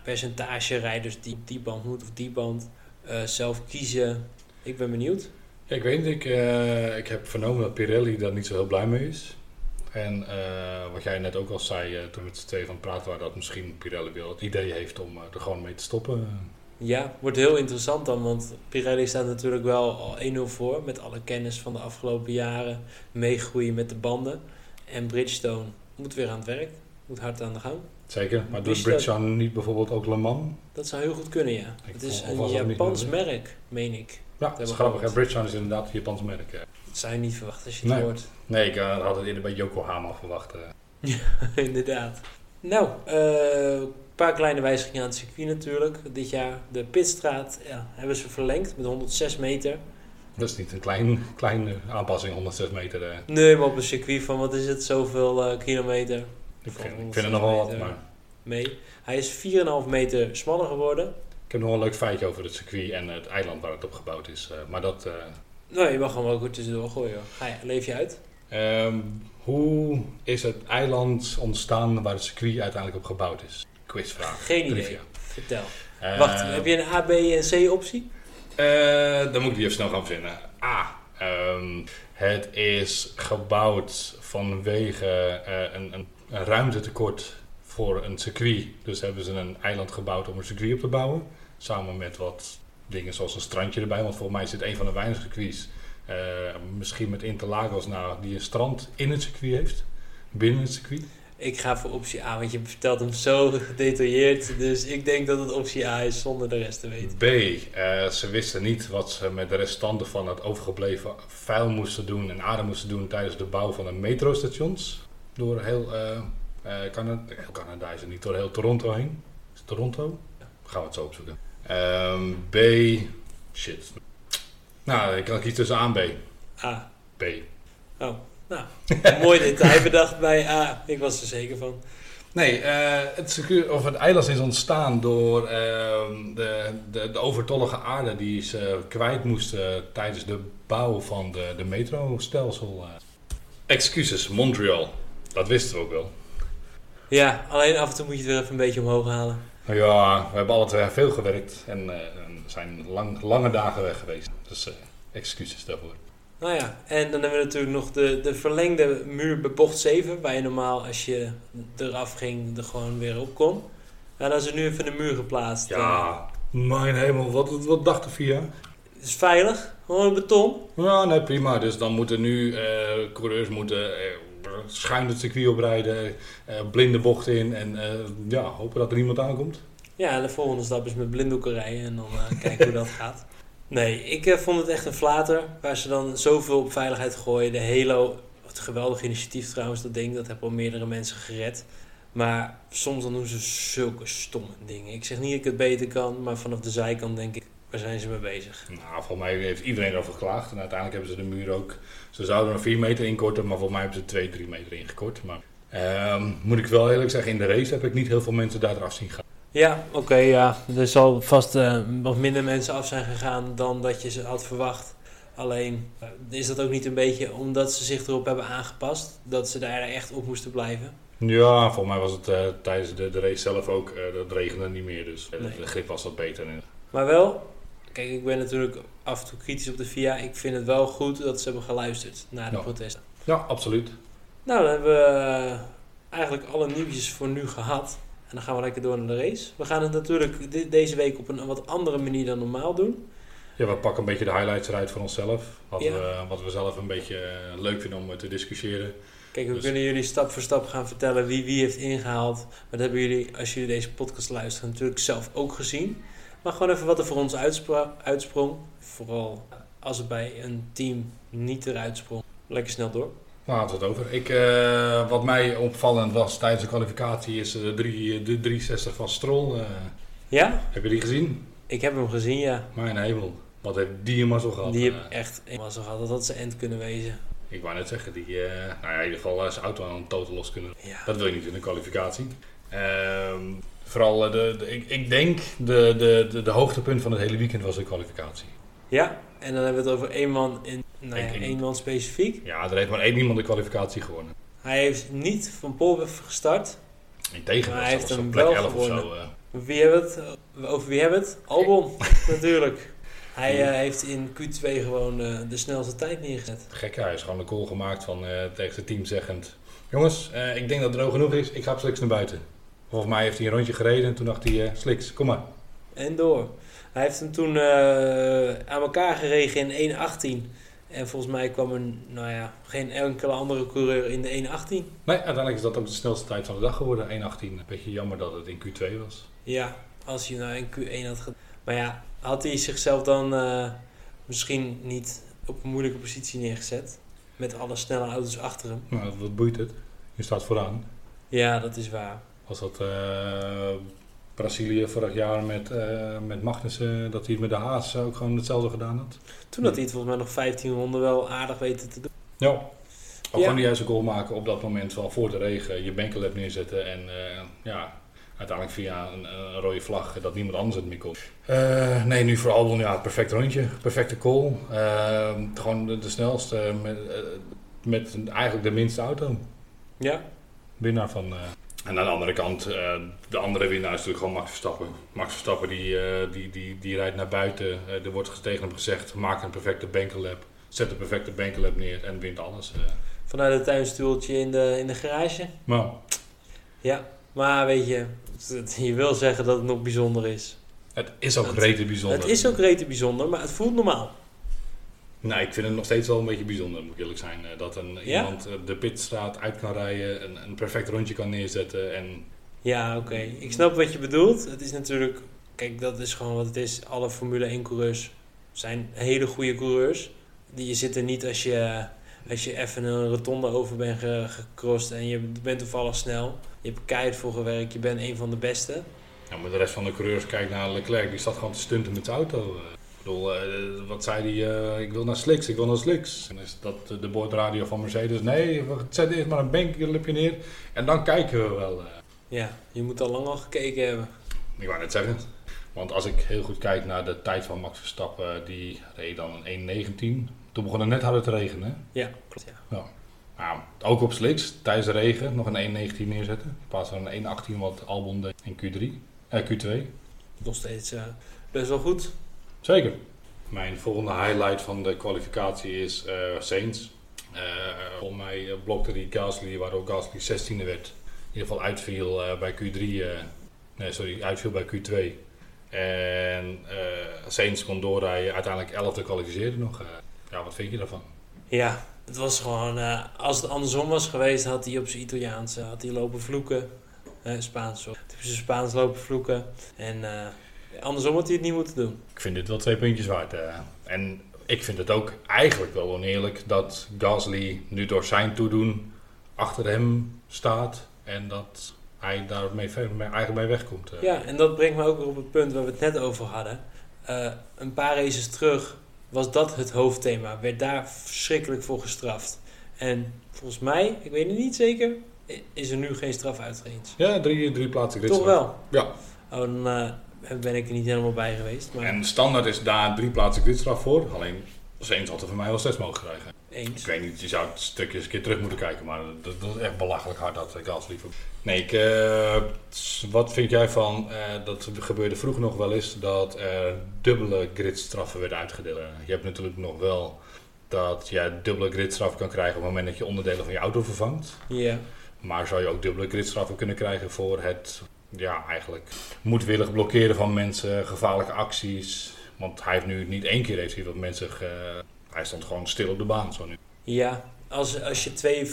percentage rijders die die band moet of die band. Eh, zelf kiezen. Ik ben benieuwd. Ja, ik weet niet. Ik, uh, ik heb vernomen dat Pirelli daar niet zo heel blij mee is. En uh, wat jij net ook al zei toen we met z'n tweeën van praten waren, dat misschien Pirelli wel het idee heeft om er gewoon mee te stoppen. Ja, wordt heel interessant dan, want Pirelli staat natuurlijk wel al 1-0 voor met alle kennis van de afgelopen jaren, meegroeien met de banden. En Bridgestone moet weer aan het werk, moet hard aan de gang. Zeker, maar doet Bridgestone niet bijvoorbeeld ook Le Mans? Dat zou heel goed kunnen, ja. het is een Japans merk, meen ik. Ja, dat is grappig. Bridgestone is inderdaad een Japans merk. Dat zou je niet verwachten als je het hoort. Nee, ik uh, had het eerder bij Yokohama verwacht. Ja, inderdaad. Nou, eh, een paar kleine wijzigingen aan het circuit natuurlijk. Dit jaar de pitstraat ja, hebben ze verlengd met 106 meter. Dat is niet een klein, kleine aanpassing, 106 meter. Nee, maar op een circuit van wat is het, zoveel uh, kilometer? Ik vind, ik vind het nog wel wat, maar... Mee. Hij is 4,5 meter smaller geworden. Ik heb nog wel een leuk feitje over het circuit en het eiland waar het op gebouwd is. Uh, maar dat... Nee, je mag gewoon wel goed tussendoor gooien. Ga je, leef je uit? Um, hoe is het eiland ontstaan waar het circuit uiteindelijk op gebouwd is? Quizvraag. Geen idee. Vertel. Wacht, heb je een A, B en C optie? Uh, dan moet ik die even snel gaan vinden. A. Um, het is gebouwd vanwege uh, een, een, een, ruimtetekort voor een circuit. Dus hebben ze een eiland gebouwd om een circuit op te bouwen. Samen met wat dingen zoals een strandje erbij. Want volgens mij is dit een van de weinige circuits. Uh, misschien met Interlagos nou, die een strand in het circuit heeft. Binnen het circuit. Ik ga voor optie A, want je vertelt hem zo gedetailleerd. Dus ik denk dat het optie A is zonder de rest te weten. B. Uh, ze wisten niet wat ze met de restanten van het overgebleven vuil moesten doen en aarde moesten doen tijdens de bouw van de metrostations. Door heel, uh, uh, Canada, heel Canada is het niet, door heel Toronto heen. Is het Toronto? Gaan we het zo opzoeken. Um, B. Shit. Nou, ik kan kiezen tussen A en B. A. B. Oh. Nou, mooi detail bedacht bij A. Ik was er zeker van. Nee, uh, het, of het eiland is ontstaan door uh, de, de, de, overtollige aarde die ze kwijt moesten tijdens de bouw van de, de metrostelsel. Excuses, Montreal. Dat wisten we ook wel. Ja, alleen af en toe moet je het weer even een beetje omhoog halen. Ja, we hebben alle twee veel gewerkt en uh, zijn lang, lange dagen weg geweest. Dus excuses daarvoor. Nou ja, en dan hebben we natuurlijk nog de, de verlengde muur bij bocht 7, waar je normaal als je eraf ging er gewoon weer op kon. Ja, dan is er nu even de muur geplaatst. Ja, uh, mijn hemel, wat, wat dacht er via? Het is veilig, gewoon beton. Ja, nee, prima. Dus dan moeten nu uh, coureurs moeten uh, schuin het circuit oprijden, blinde bocht in en ja, hopen dat er niemand aankomt. Ja, de volgende stap is met blinddoeken rijden en dan kijken hoe dat gaat. Nee, ik vond het echt een flater waar ze dan zoveel op veiligheid gooien. De Halo, wat een geweldig initiatief trouwens, dat ding, dat heeft al meerdere mensen gered. Maar soms dan doen ze zulke stomme dingen. Ik zeg niet dat ik het beter kan, maar vanaf de zijkant denk ik, waar zijn ze mee bezig? Nou, volgens mij heeft iedereen erover geklaagd. En uiteindelijk hebben ze de muur ook, ze zouden er 4 meter inkorten, maar volgens mij hebben ze 2, 3 meter ingekort. Maar um, moet ik wel eerlijk zeggen, in de race heb ik niet heel veel mensen daar eraf zien gaan. Ja, oké, ja. Er zal vast uh, wat minder mensen af zijn gegaan dan dat je ze had verwacht. Alleen uh, is dat ook niet een beetje omdat ze zich erop hebben aangepast, dat ze daar echt op moesten blijven? Ja, volgens mij was het uh, tijdens de, de, race zelf ook, dat regende niet meer, dus nee. de grip was wat beter. Maar wel, kijk, ik ben natuurlijk af en toe kritisch op de VIA. Ik vind het wel goed dat ze hebben geluisterd naar de ja. protesten. Ja, absoluut. Nou, dan hebben we eigenlijk alle nieuwtjes voor nu gehad. En dan gaan we lekker door naar de race. We gaan het natuurlijk de deze week op een wat andere manier dan normaal doen. Ja, we pakken een beetje de highlights eruit voor onszelf. Wat, ja. we, wat we zelf een beetje eh, leuk vinden om te discussiëren. Kijk, we dus. kunnen jullie stap voor stap gaan vertellen wie wie heeft ingehaald. Maar dat hebben jullie, als jullie deze podcast luisteren, natuurlijk zelf ook gezien. Maar gewoon even wat er voor ons uitsprong. Vooral als het bij een team niet eruit sprong. Lekker snel door. Hadden we het over? Ik, uh, wat mij opvallend was tijdens de kwalificatie is de, drie, de 360 van Stroll. Uh, ja? Heb je die gezien? Ik heb hem gezien, ja. Mijn hemel. Wat heeft die een mazzel gehad? Die heeft echt een mazzel gehad. Dat had zijn end kunnen wezen. Ik wou net zeggen, die, uh, nou ja, in ieder geval zijn auto aan een totaal los kunnen. Ja. Dat wil je niet in de kwalificatie. Ehm, vooral, de, de, ik, ik denk, de, de, de, de hoogtepunt van het hele weekend was de kwalificatie. Ja, en dan hebben we het over één man in nou ja, één man specifiek. Ja, er heeft maar één iemand de kwalificatie gewonnen. Hij heeft niet van Pol gestart. Integendeel, hij heeft hem wel 11 gewonnen. Of zo, uh. wie hebben het? Over wie hebben het? Albon, natuurlijk. Hij uh, heeft in Q2 gewoon uh, de snelste tijd neergezet. Gek, hij is gewoon een goal gemaakt van tegen het team zeggend... Jongens, ik denk dat het droog genoeg is. Ik ga op Sliks naar buiten. Volgens mij heeft hij een rondje gereden en toen dacht hij... Sliks, kom maar. En door. Hij heeft hem toen aan elkaar geregen in 1.18. En volgens mij kwam er nou ja, geen enkele andere coureur in de 1.18. Nee, uiteindelijk is dat ook de snelste tijd van de dag geworden, 1.18. Een beetje jammer dat het in Q2 was. Ja, als hij nou in Q1 had gedaan. Maar ja, had hij zichzelf dan uh, misschien niet op een moeilijke positie neergezet? Met alle snelle auto's achter hem. Nou, wat boeit het? Je staat vooraan. Ja, dat is waar. Als dat uh, Brazilië vorig jaar met, uh, met Magnussen, dat hij het met de Haas ook gewoon hetzelfde gedaan had. Toen had hij het volgens mij nog 15 ronden wel aardig weten te doen. Ja, ook ja. gewoon de juiste goal maken op dat moment van voor de regen, je benkelab neerzetten en uh, ja, uiteindelijk via een, een, rode vlag dat niemand anders het meer kon. Uh, nee, nu voor Albon, ja, perfect rondje, perfecte call. gewoon de, de snelste met, met eigenlijk de minste auto. Ja. Winnaar van... En aan de andere kant, uh, de andere winnaar is natuurlijk gewoon Max Verstappen. Max Verstappen die, uh, die, die, die rijdt naar buiten. Uh, er wordt tegen hem gezegd, maak een perfecte bankelab. Zet een perfecte bankelab neer en wint alles. Vanuit het tuinstoeltje in de, in de garage? Nou. Ja, maar weet je, je wil zeggen dat het nog bijzonder is. Het is ook rete bijzonder. Het is ook rete bijzonder, maar het voelt normaal. Nou, ik vind het nog steeds wel een beetje bijzonder, moet ik eerlijk zijn. Eh, dat een, iemand eh, de pitstraat uit kan rijden, een, een perfect rondje kan neerzetten. En... Ja, oké. Ik snap wat je bedoelt. Het is natuurlijk, kijk, dat is gewoon wat het is. Alle Formule 1-coureurs zijn hele goede coureurs. Die je zit er niet als je, als je even een rotonde over bent gecrossed en je bent toevallig snel. Je hebt keihard voor gewerkt, je bent een van de beste. Ja, maar de rest van de coureurs kijkt naar Leclerc, die staat gewoon te stunten met zijn auto. Ik bedoel, uh, wat zei hij? Uh, ik wil naar Slicks, ik wil naar Slicks. En is dat de boordradio van Mercedes? Nee, zet eerst maar een banklipje neer en dan kijken we wel. Uh. Ja, je moet al lang al gekeken hebben. Ik wou net zeggen. Want als ik heel goed kijk naar de tijd van Max Verstappen, die reed dan een 1.19. Toen begon het net harder te regenen. Ja, klopt. Ja. ja. Nou, ook op Slicks, tijdens de regen, nog een 1.19 neerzetten. In plaats van een 1.18 wat Albon deed in Q3, eh, Q2. Nog steeds best wel goed. Zeker. Mijn volgende highlight van de kwalificatie is uh, Saints. Uh, volgens mij uh, blokte die Gasly, waardoor Gasly 16e werd. In ieder geval uitviel uh, bij Q3. nee, sorry, uitviel bij Q2. En Saints kon doorrijden, uiteindelijk 11e kwalificeerde nog. ja, wat vind je daarvan? Ja, het was gewoon, als het andersom was geweest, had hij op zijn Italiaans had hij lopen vloeken. Spaans, sorry. Op zijn Spaans lopen vloeken. En Andersom had hij het niet moeten doen. Ik vind dit wel twee puntjes waard. Uh. En ik vind het ook eigenlijk wel oneerlijk dat Gasly nu door zijn toedoen achter hem staat. En dat hij daarmee eigenlijk mee wegkomt. Uh. Ja, en dat brengt me ook op het punt waar we het net over hadden. Uh, een paar races terug was dat het hoofdthema. Werd daar verschrikkelijk voor gestraft. En volgens mij, ik weet het niet zeker, is er nu geen straf uitgeëend. Ja, drie, drie plaatsen Toch wel? Ja. Oh, dan, ben ik er niet helemaal bij geweest. Maar... En standaard is daar drie plaatsen gridstraf voor. Alleen Saints had er voor mij wel zes mogen krijgen. Eens. Ik weet niet, je zou het stukje eens een keer terug moeten kijken, maar dat, dat is echt belachelijk hard dat ik als liever. Nee, ik, uh, wat vind jij van, uh, dat gebeurde vroeger nog wel eens, dat er dubbele gridstraffen werden uitgedeeld. Je hebt natuurlijk nog wel dat je dubbele gridstraffen kan krijgen op het moment dat je onderdelen van je auto vervangt. Ja. Maar zou je ook dubbele gridstraffen kunnen krijgen voor het ja, eigenlijk moedwillig blokkeren van mensen, gevaarlijke acties. Want hij heeft nu niet één keer heeft hij wat mensen. hij stond gewoon stil op de baan zo nu. Ja, als, als je twee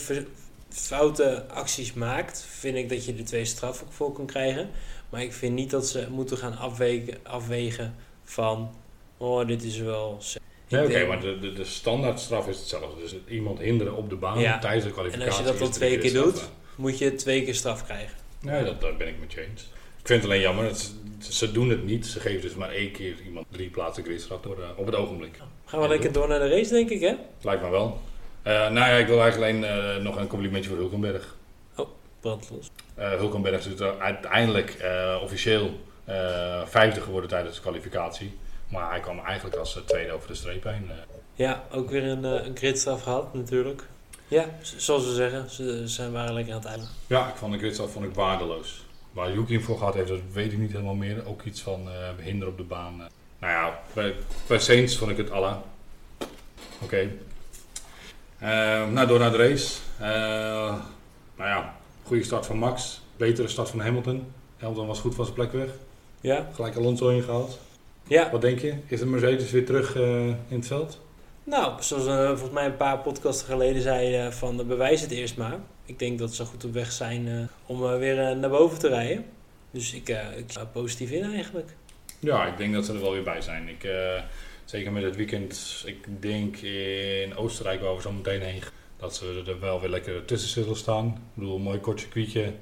foute acties maakt, vind ik dat je er twee straffen voor kan krijgen. Maar ik vind niet dat ze moeten gaan afwegen, afwegen van. Oh, dit is wel. Nee, oké, maar de, de, de standaardstraf is hetzelfde. Dus iemand hinderen op de baan ja. tijdens de kwalificatie. En als je dat dan twee keer doet, moet je twee keer straf krijgen. Nee, dat, daar ben ik met je eens. Ik vind het alleen jammer, dat ze, doen het niet. Ze geven dus maar één keer iemand drie plaatsen gridstraf door uh, op het ogenblik. Gaan we lekker door naar de race, denk ik, hè? Lijkt me wel. Uh, nou ja, ik wil eigenlijk alleen uh, nog een complimentje voor Hulkenberg. Oh, brandlos. Hulkenberg is uiteindelijk officieel vijfde geworden tijdens de kwalificatie. Maar hij kwam eigenlijk als tweede over de streep heen. Ja, ook weer een, een gridstraf gehad natuurlijk. Ja, zoals we zeggen, ze, ze waren lekker aan het eilen. Ja, ik vond de gridstraf vond ik waardeloos. Waar Yuki voor gehad heeft, dat weet ik niet helemaal meer. Ook iets van uh, hinder op de baan. Nou ja, bij, bij Saints vond ik het alla. Oké. Okay. Uh, nou, door naar de race. Uh, nou ja, goede start van Max. Betere start van Hamilton. Hamilton was goed van zijn plek weg. Ja. Gelijk Alonso ingehaald. Ja. Wat denk je? Is de Mercedes weer terug in het veld? Nou, zoals uh, volgens mij een paar podcasten geleden zei uh, van uh, bewijs het eerst maar. Ik denk dat ze goed op weg zijn om weer naar boven te rijden. Dus ik, ik sta positief in eigenlijk. Ja, ik denk dat ze er wel weer bij zijn. Ik, zeker met het weekend, ik denk in Oostenrijk waar we zo meteen heen dat ze er wel weer lekker tussen zullen staan. Ik bedoel, een mooi kort circuitje.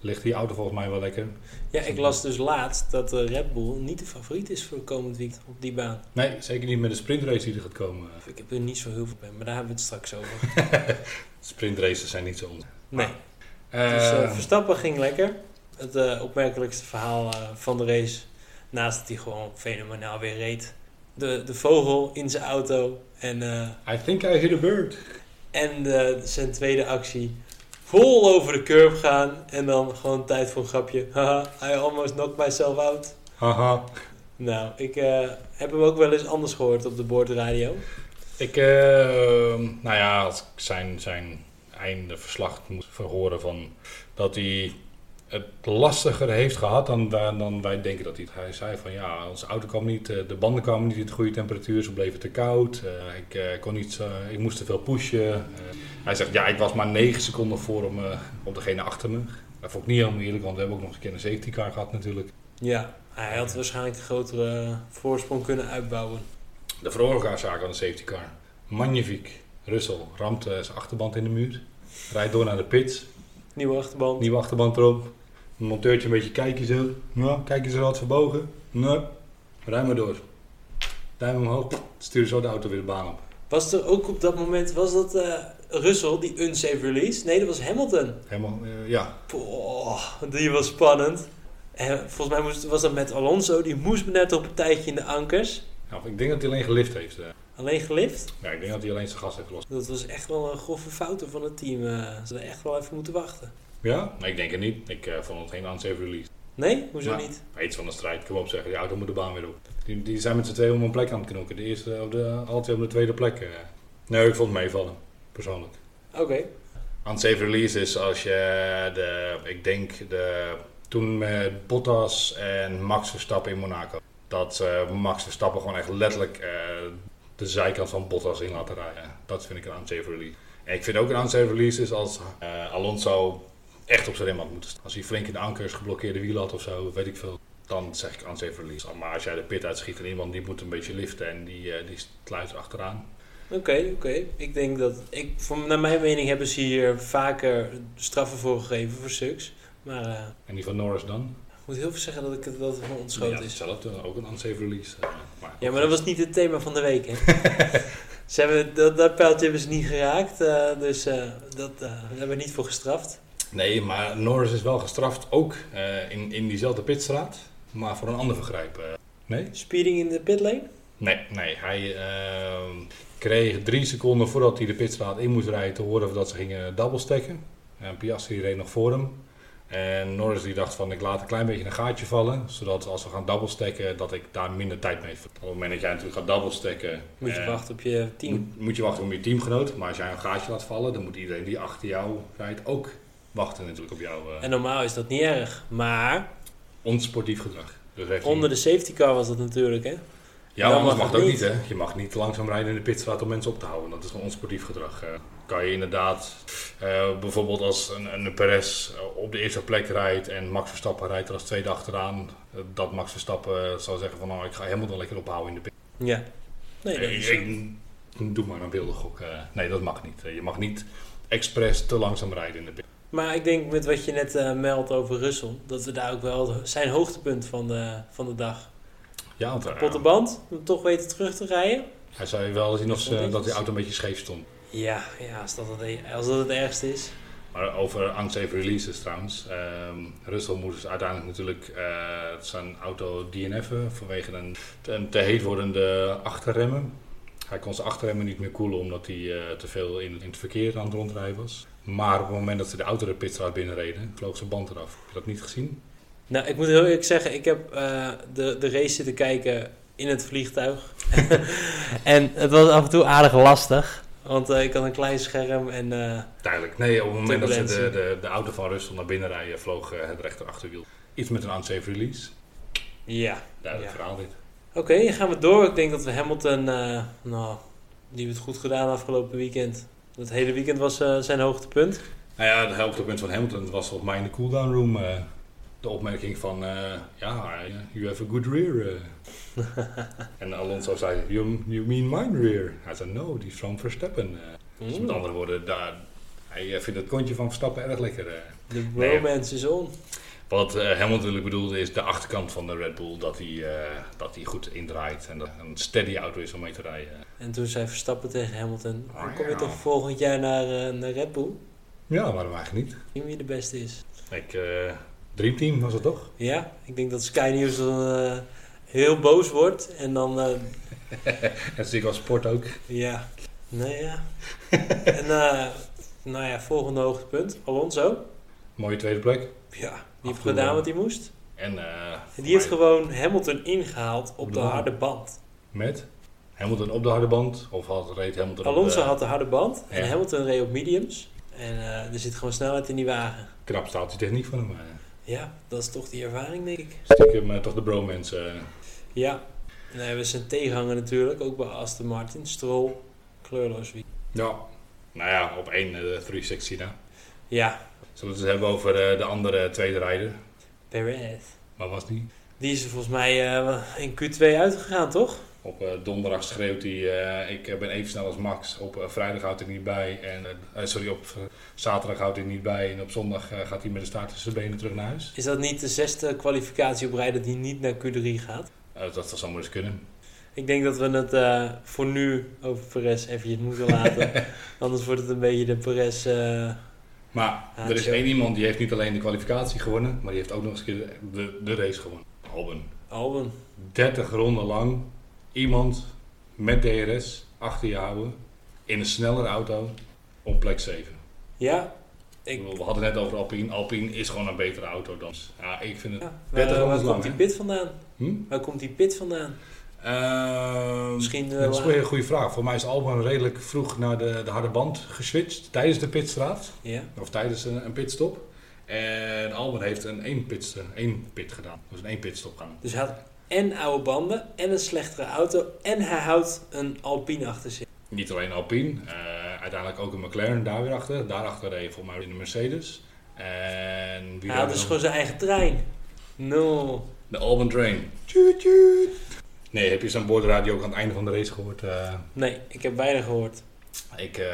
Ligt die auto volgens mij wel lekker. Ja, ik las dus laatst dat de Red Bull niet de favoriet is voor komend weekend op die baan. Nee, zeker niet met de sprintrace die er gaat komen. Ik heb er niet zo heel veel bij, maar daar hebben we het straks over. Sprintraces zijn niet zo. Nee. dus uh, Verstappen ging lekker. Het uh, opmerkelijkste verhaal van de race, naast dat hij gewoon fenomenaal weer reed. De, de vogel in zijn auto en... I think I hit a bird. En zijn tweede actie vol over de curb gaan en dan gewoon tijd voor een grapje. Haha, I almost knocked myself out. Haha. Nou, ik uh, heb hem ook wel eens anders gehoord op de boordradio. Ik, uh, nou ja, als ik zijn, zijn einde verslag moet verhoren van dat hij het lastiger heeft gehad dan, dan wij denken dat hij het. Hij zei van ja, onze auto kwam niet, eh, de banden kwamen niet in de goede temperatuur, ze bleven te koud. ik, kon niet, ik moest te veel pushen. Hij zegt, ja, ik was maar 9 seconden voor uh, op degene achter me. Dat vond ik niet helemaal eerlijk, want we hebben ook nog een keer een safety car gehad natuurlijk. Ja, hij had waarschijnlijk een grotere voorsprong kunnen uitbouwen. De veroorzaker van de safety car. Magnifiek. Russell ramt zijn achterband in de muur. Rijdt door naar de pits. Nieuwe achterband. Nieuwe achterband erop. Een monteurtje een beetje kijken zo. Nou, kijk eens wat verbogen. Nee. Rij maar door. Duim omhoog. Stuur zo de auto weer de baan op. Was er ook op dat moment, was dat uh, Russell, die unsafe release? Nee, dat was Hamilton. Hamilton, uh, ja. Poh, die was spannend. En volgens mij moest, was dat met Alonso, die moest net op een tijdje in de ankers. Ja, ik denk dat hij alleen gelift heeft. Uh. Alleen gelift? Ja, ik denk dat hij alleen zijn gas heeft gelost. Dat was echt wel een grove fout van het team. Uh, ze hadden echt wel even moeten wachten. Ja? Nee, ik denk het niet. Ik vond het geen unsafe release. Nee? Hoezo nou, niet? Iets van de strijd. Ik wil op zeggen, die auto moet de baan weer op. Die, die zijn met z'n tweeën om een plek aan het knokken. De eerste, de, twee op de tweede plek. Nee, ik vond het meevallen. Persoonlijk. Oké. Okay. Unsafe release is als je de, ik denk de, toen met Bottas en Max Verstappen in Monaco. Dat uh, Max Verstappen gewoon echt letterlijk uh, de zijkant van Bottas in laten rijden. Dat vind ik een unsafe release. En ik vind ook een unsafe release is als uh, Alonso echt op zijn rem had moeten staan. Als hij flink in de ankers geblokkeerde wiel had of zo, weet ik veel. Dan zeg ik unsafe release. Maar als jij de pit uitschiet en iemand die moet een beetje liften en die, die sluit achteraan. Oké, oké. Ik denk dat, ik, voor, naar mijn mening hebben ze hier vaker straffen voor gegeven voor sucks. Maar, uh, en die van Norris dan? Ik moet heel veel zeggen dat, ik, dat het gewoon ontschoten ja, is. hetzelfde, ook een unsafe release. Uh, maar ja, maar dat was niet het thema van de week, hè? ze hebben, dat, dat pijltje hebben ze niet geraakt, uh, dus dat, daar hebben we niet voor gestraft. Nee, maar Norris is wel gestraft ook in, in diezelfde pitstraat, maar voor een ander vergrijp. nee? Speeding in de pitlane? Nee, nee. Hij ehm, kreeg drie seconden voordat hij de pitstraat in moest rijden te horen dat ze gingen doublestacken. En Piastri reed nog voor hem. En Norris die dacht van ik laat een klein beetje een gaatje vallen, zodat als we gaan doublestacken dat ik daar minder tijd mee Op het moment dat jij natuurlijk gaat doublestacken... Moet je eh, wachten op je team. Moet, je wachten op je teamgenoot, maar als jij een gaatje laat vallen, dan moet iedereen die achter jou rijdt ook wachten natuurlijk op jou. Uh, en normaal is dat niet erg, maar... Onsportief gedrag. Dus onder de safety car was dat natuurlijk hè? Ja, maar dat mag ook niet. hè. Je mag niet langzaam rijden in de pitstraat om mensen op te houden. Dat is gewoon onsportief gedrag. Uh, kan je inderdaad, uh, bijvoorbeeld als een, een Perez op de eerste plek rijdt en Max Verstappen rijdt er als tweede achteraan, uh, dat Max Verstappen zal zeggen van nou ik ga helemaal wel lekker ophouden in de pit. Ja. Nee, dat is ik, doe maar een wilde gok. nee, dat mag niet. je mag niet expres te langzaam rijden in de pit. Maar ik denk met wat je net meldt over Russell, dat we daar ook wel zijn hoogtepunt van de, van de dag ja, want, Kapotte band, om toch weten terug te rijden. Hij zei wel zien of dat, dat die auto een beetje scheef stond. Ja, ja als, dat het, e- als dat het ergste is. Maar over unsafe releases trouwens. Um, Russell moest dus uiteindelijk natuurlijk uh, zijn auto DNF'en vanwege een, een te heet wordende achterremmen. Hij kon zijn achterremmen niet meer koelen omdat hij uh, te veel in, in, het verkeer aan het rondrijden was. Maar op het moment dat ze de auto de pitstraat binnenreden, vloog zijn band eraf. Heb je dat niet gezien? Nou, ik moet heel eerlijk zeggen, ik heb uh, de, de race zitten kijken in het vliegtuig. en het was af en toe aardig lastig. Want uh, ik had een klein scherm en... Uh, Duidelijk. Nee, op het moment dat ze de, de, de auto van Russell naar binnen rijden, vloog het rechterachterwiel. Iets met een unsafe release. Ja. Duidelijk ja. verhaal dit. Oké, okay, gaan we door. Ik denk dat we Hamilton, nou, die heeft het goed gedaan afgelopen weekend. Het hele weekend was zijn hoogtepunt. Nou ja, het hoogtepunt van Hamilton was op mij in de cooldown room de opmerking van, uh, ja, you have a good rear. En Alonso zei, you, you mean mine rear? Hij zei, no, die is from Verstappen. Uh. Dus met andere woorden, daar, Hij vindt het kontje van Verstappen erg lekker. De romance is on. Wat uh, Hamilton natuurlijk bedoelde is de achterkant van de Red Bull, dat hij, dat hij goed indraait en dat een steady auto is om mee te rijden. En toen zei Verstappen tegen Hamilton, dan kom je toch volgend jaar naar, naar Red Bull? Ja, waarom eigenlijk niet? Wie wie de beste is. Ik, Dreamteam was het toch? Ja, ik denk dat Sky News dan heel boos wordt en dan... en zie ik als sport ook. Ja, nee ja. en nou ja, volgende hoogtepunt, Alonso. Mooie tweede plek. Ja, die heeft gedaan wat hij moest. En, uh, die heeft gewoon Hamilton ingehaald op de harde band. Met? Hamilton op de harde band? Of had, reed Hamilton Alonso op had de harde band en Hamilton reed op mediums. En uh, er zit gewoon snelheid in die wagen. Knap staat die techniek van hem. Ja, dat is toch die ervaring, denk ik. Stiekem uh, toch de bromance. Ja. En dan hebben we zijn tegenhanger natuurlijk, ook bij Aston Martin. Stroll, kleurloos wie. Ja, nou ja, op één de 360 nou. Ja. Zullen we het hebben over de andere tweede rijder? Perez. Waar was die? Die is er volgens mij uh, in Q2 uitgegaan, toch? Op uh, donderdag schreeuwt hij, uh, ik ben even snel als Max. Op vrijdag houdt hij niet bij. En, sorry, op zaterdag houdt hij niet bij. En op zondag gaat hij met de staart tussen zijn benen terug naar huis. Is dat niet de zesde kwalificatie op rij dat hij niet naar Q3 gaat? dat zou maar eens kunnen. Ik denk dat we het uh, voor nu over Perez eventjes moeten laten. Anders wordt het een beetje de Perez... Uh, maar er is één iemand die heeft niet alleen de kwalificatie gewonnen, maar die heeft ook nog eens keer de, de race gewonnen. Albon. Albon. 30 ronden lang iemand met DRS achter je houden in een snellere auto op plek 7. Ja. Ik... We hadden het net over Alpine. Alpine is gewoon een betere auto dan. Ja, ik vind het ja, 30 waar, waar komt die pit vandaan? Hm? Waar komt die pit vandaan? Uh, Misschien, dat is een goede vraag. Voor mij is Albon redelijk vroeg naar de, de harde band geswitcht tijdens de pitstraat. Ja. Of tijdens een, een pitstop. En Albon heeft een één, pit, één pit gedaan. Dus een één pitstop gedaan. Dus hij had en oude banden en een slechtere auto en hij houdt een Alpine achter zich. Niet alleen Alpine, uh, uiteindelijk ook een McLaren daar weer achter. Daarachter reed volgens mij in de Mercedes. En wie hij had dus gewoon zijn eigen trein. No. De Albon Train. Nee, heb je zo'n boordradio ook aan het einde van de race gehoord? Uh, nee, ik heb weinig gehoord. Ik, uh,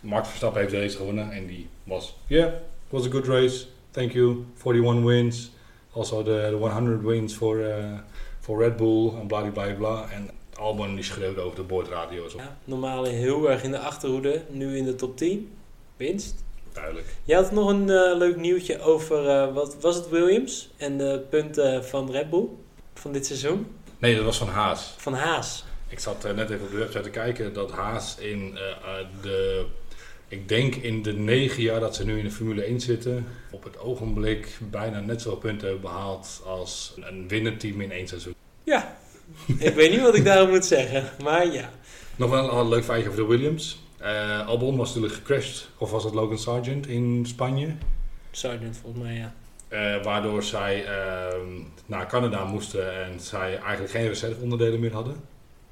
Max Verstappen heeft de race gewonnen en die was, yeah, it was a good race. Thank you. 41 wins. Also the, the 100 wins for, uh, for Red Bull en bla bla bla. En Albon die schreeuwde over de boordradio. Ja, normaal heel erg in de achterhoede, nu in de top 10. Winst. Duidelijk. Je had nog een uh, leuk nieuwtje over, uh, wat was het, Williams en de punten van Red Bull van dit seizoen? Nee, dat was van Haas. Van Haas. Ik zat uh, net even op de website te kijken dat Haas in de, ik denk in de negen jaar dat ze nu in de Formule 1 zitten, op het ogenblik bijna net zoveel punten hebben behaald als een winnend-team in één seizoen. Ja, ik weet niet wat ik daarom moet zeggen, maar ja. Nog wel een leuk feitje over de Williams. Uh, Albon was natuurlijk gecrashed, of was het Logan Sargent in Spanje? Sargent volgens mij, ja. Uh, waardoor zij uh, naar Canada moesten en zij eigenlijk geen reserveonderdelen meer hadden.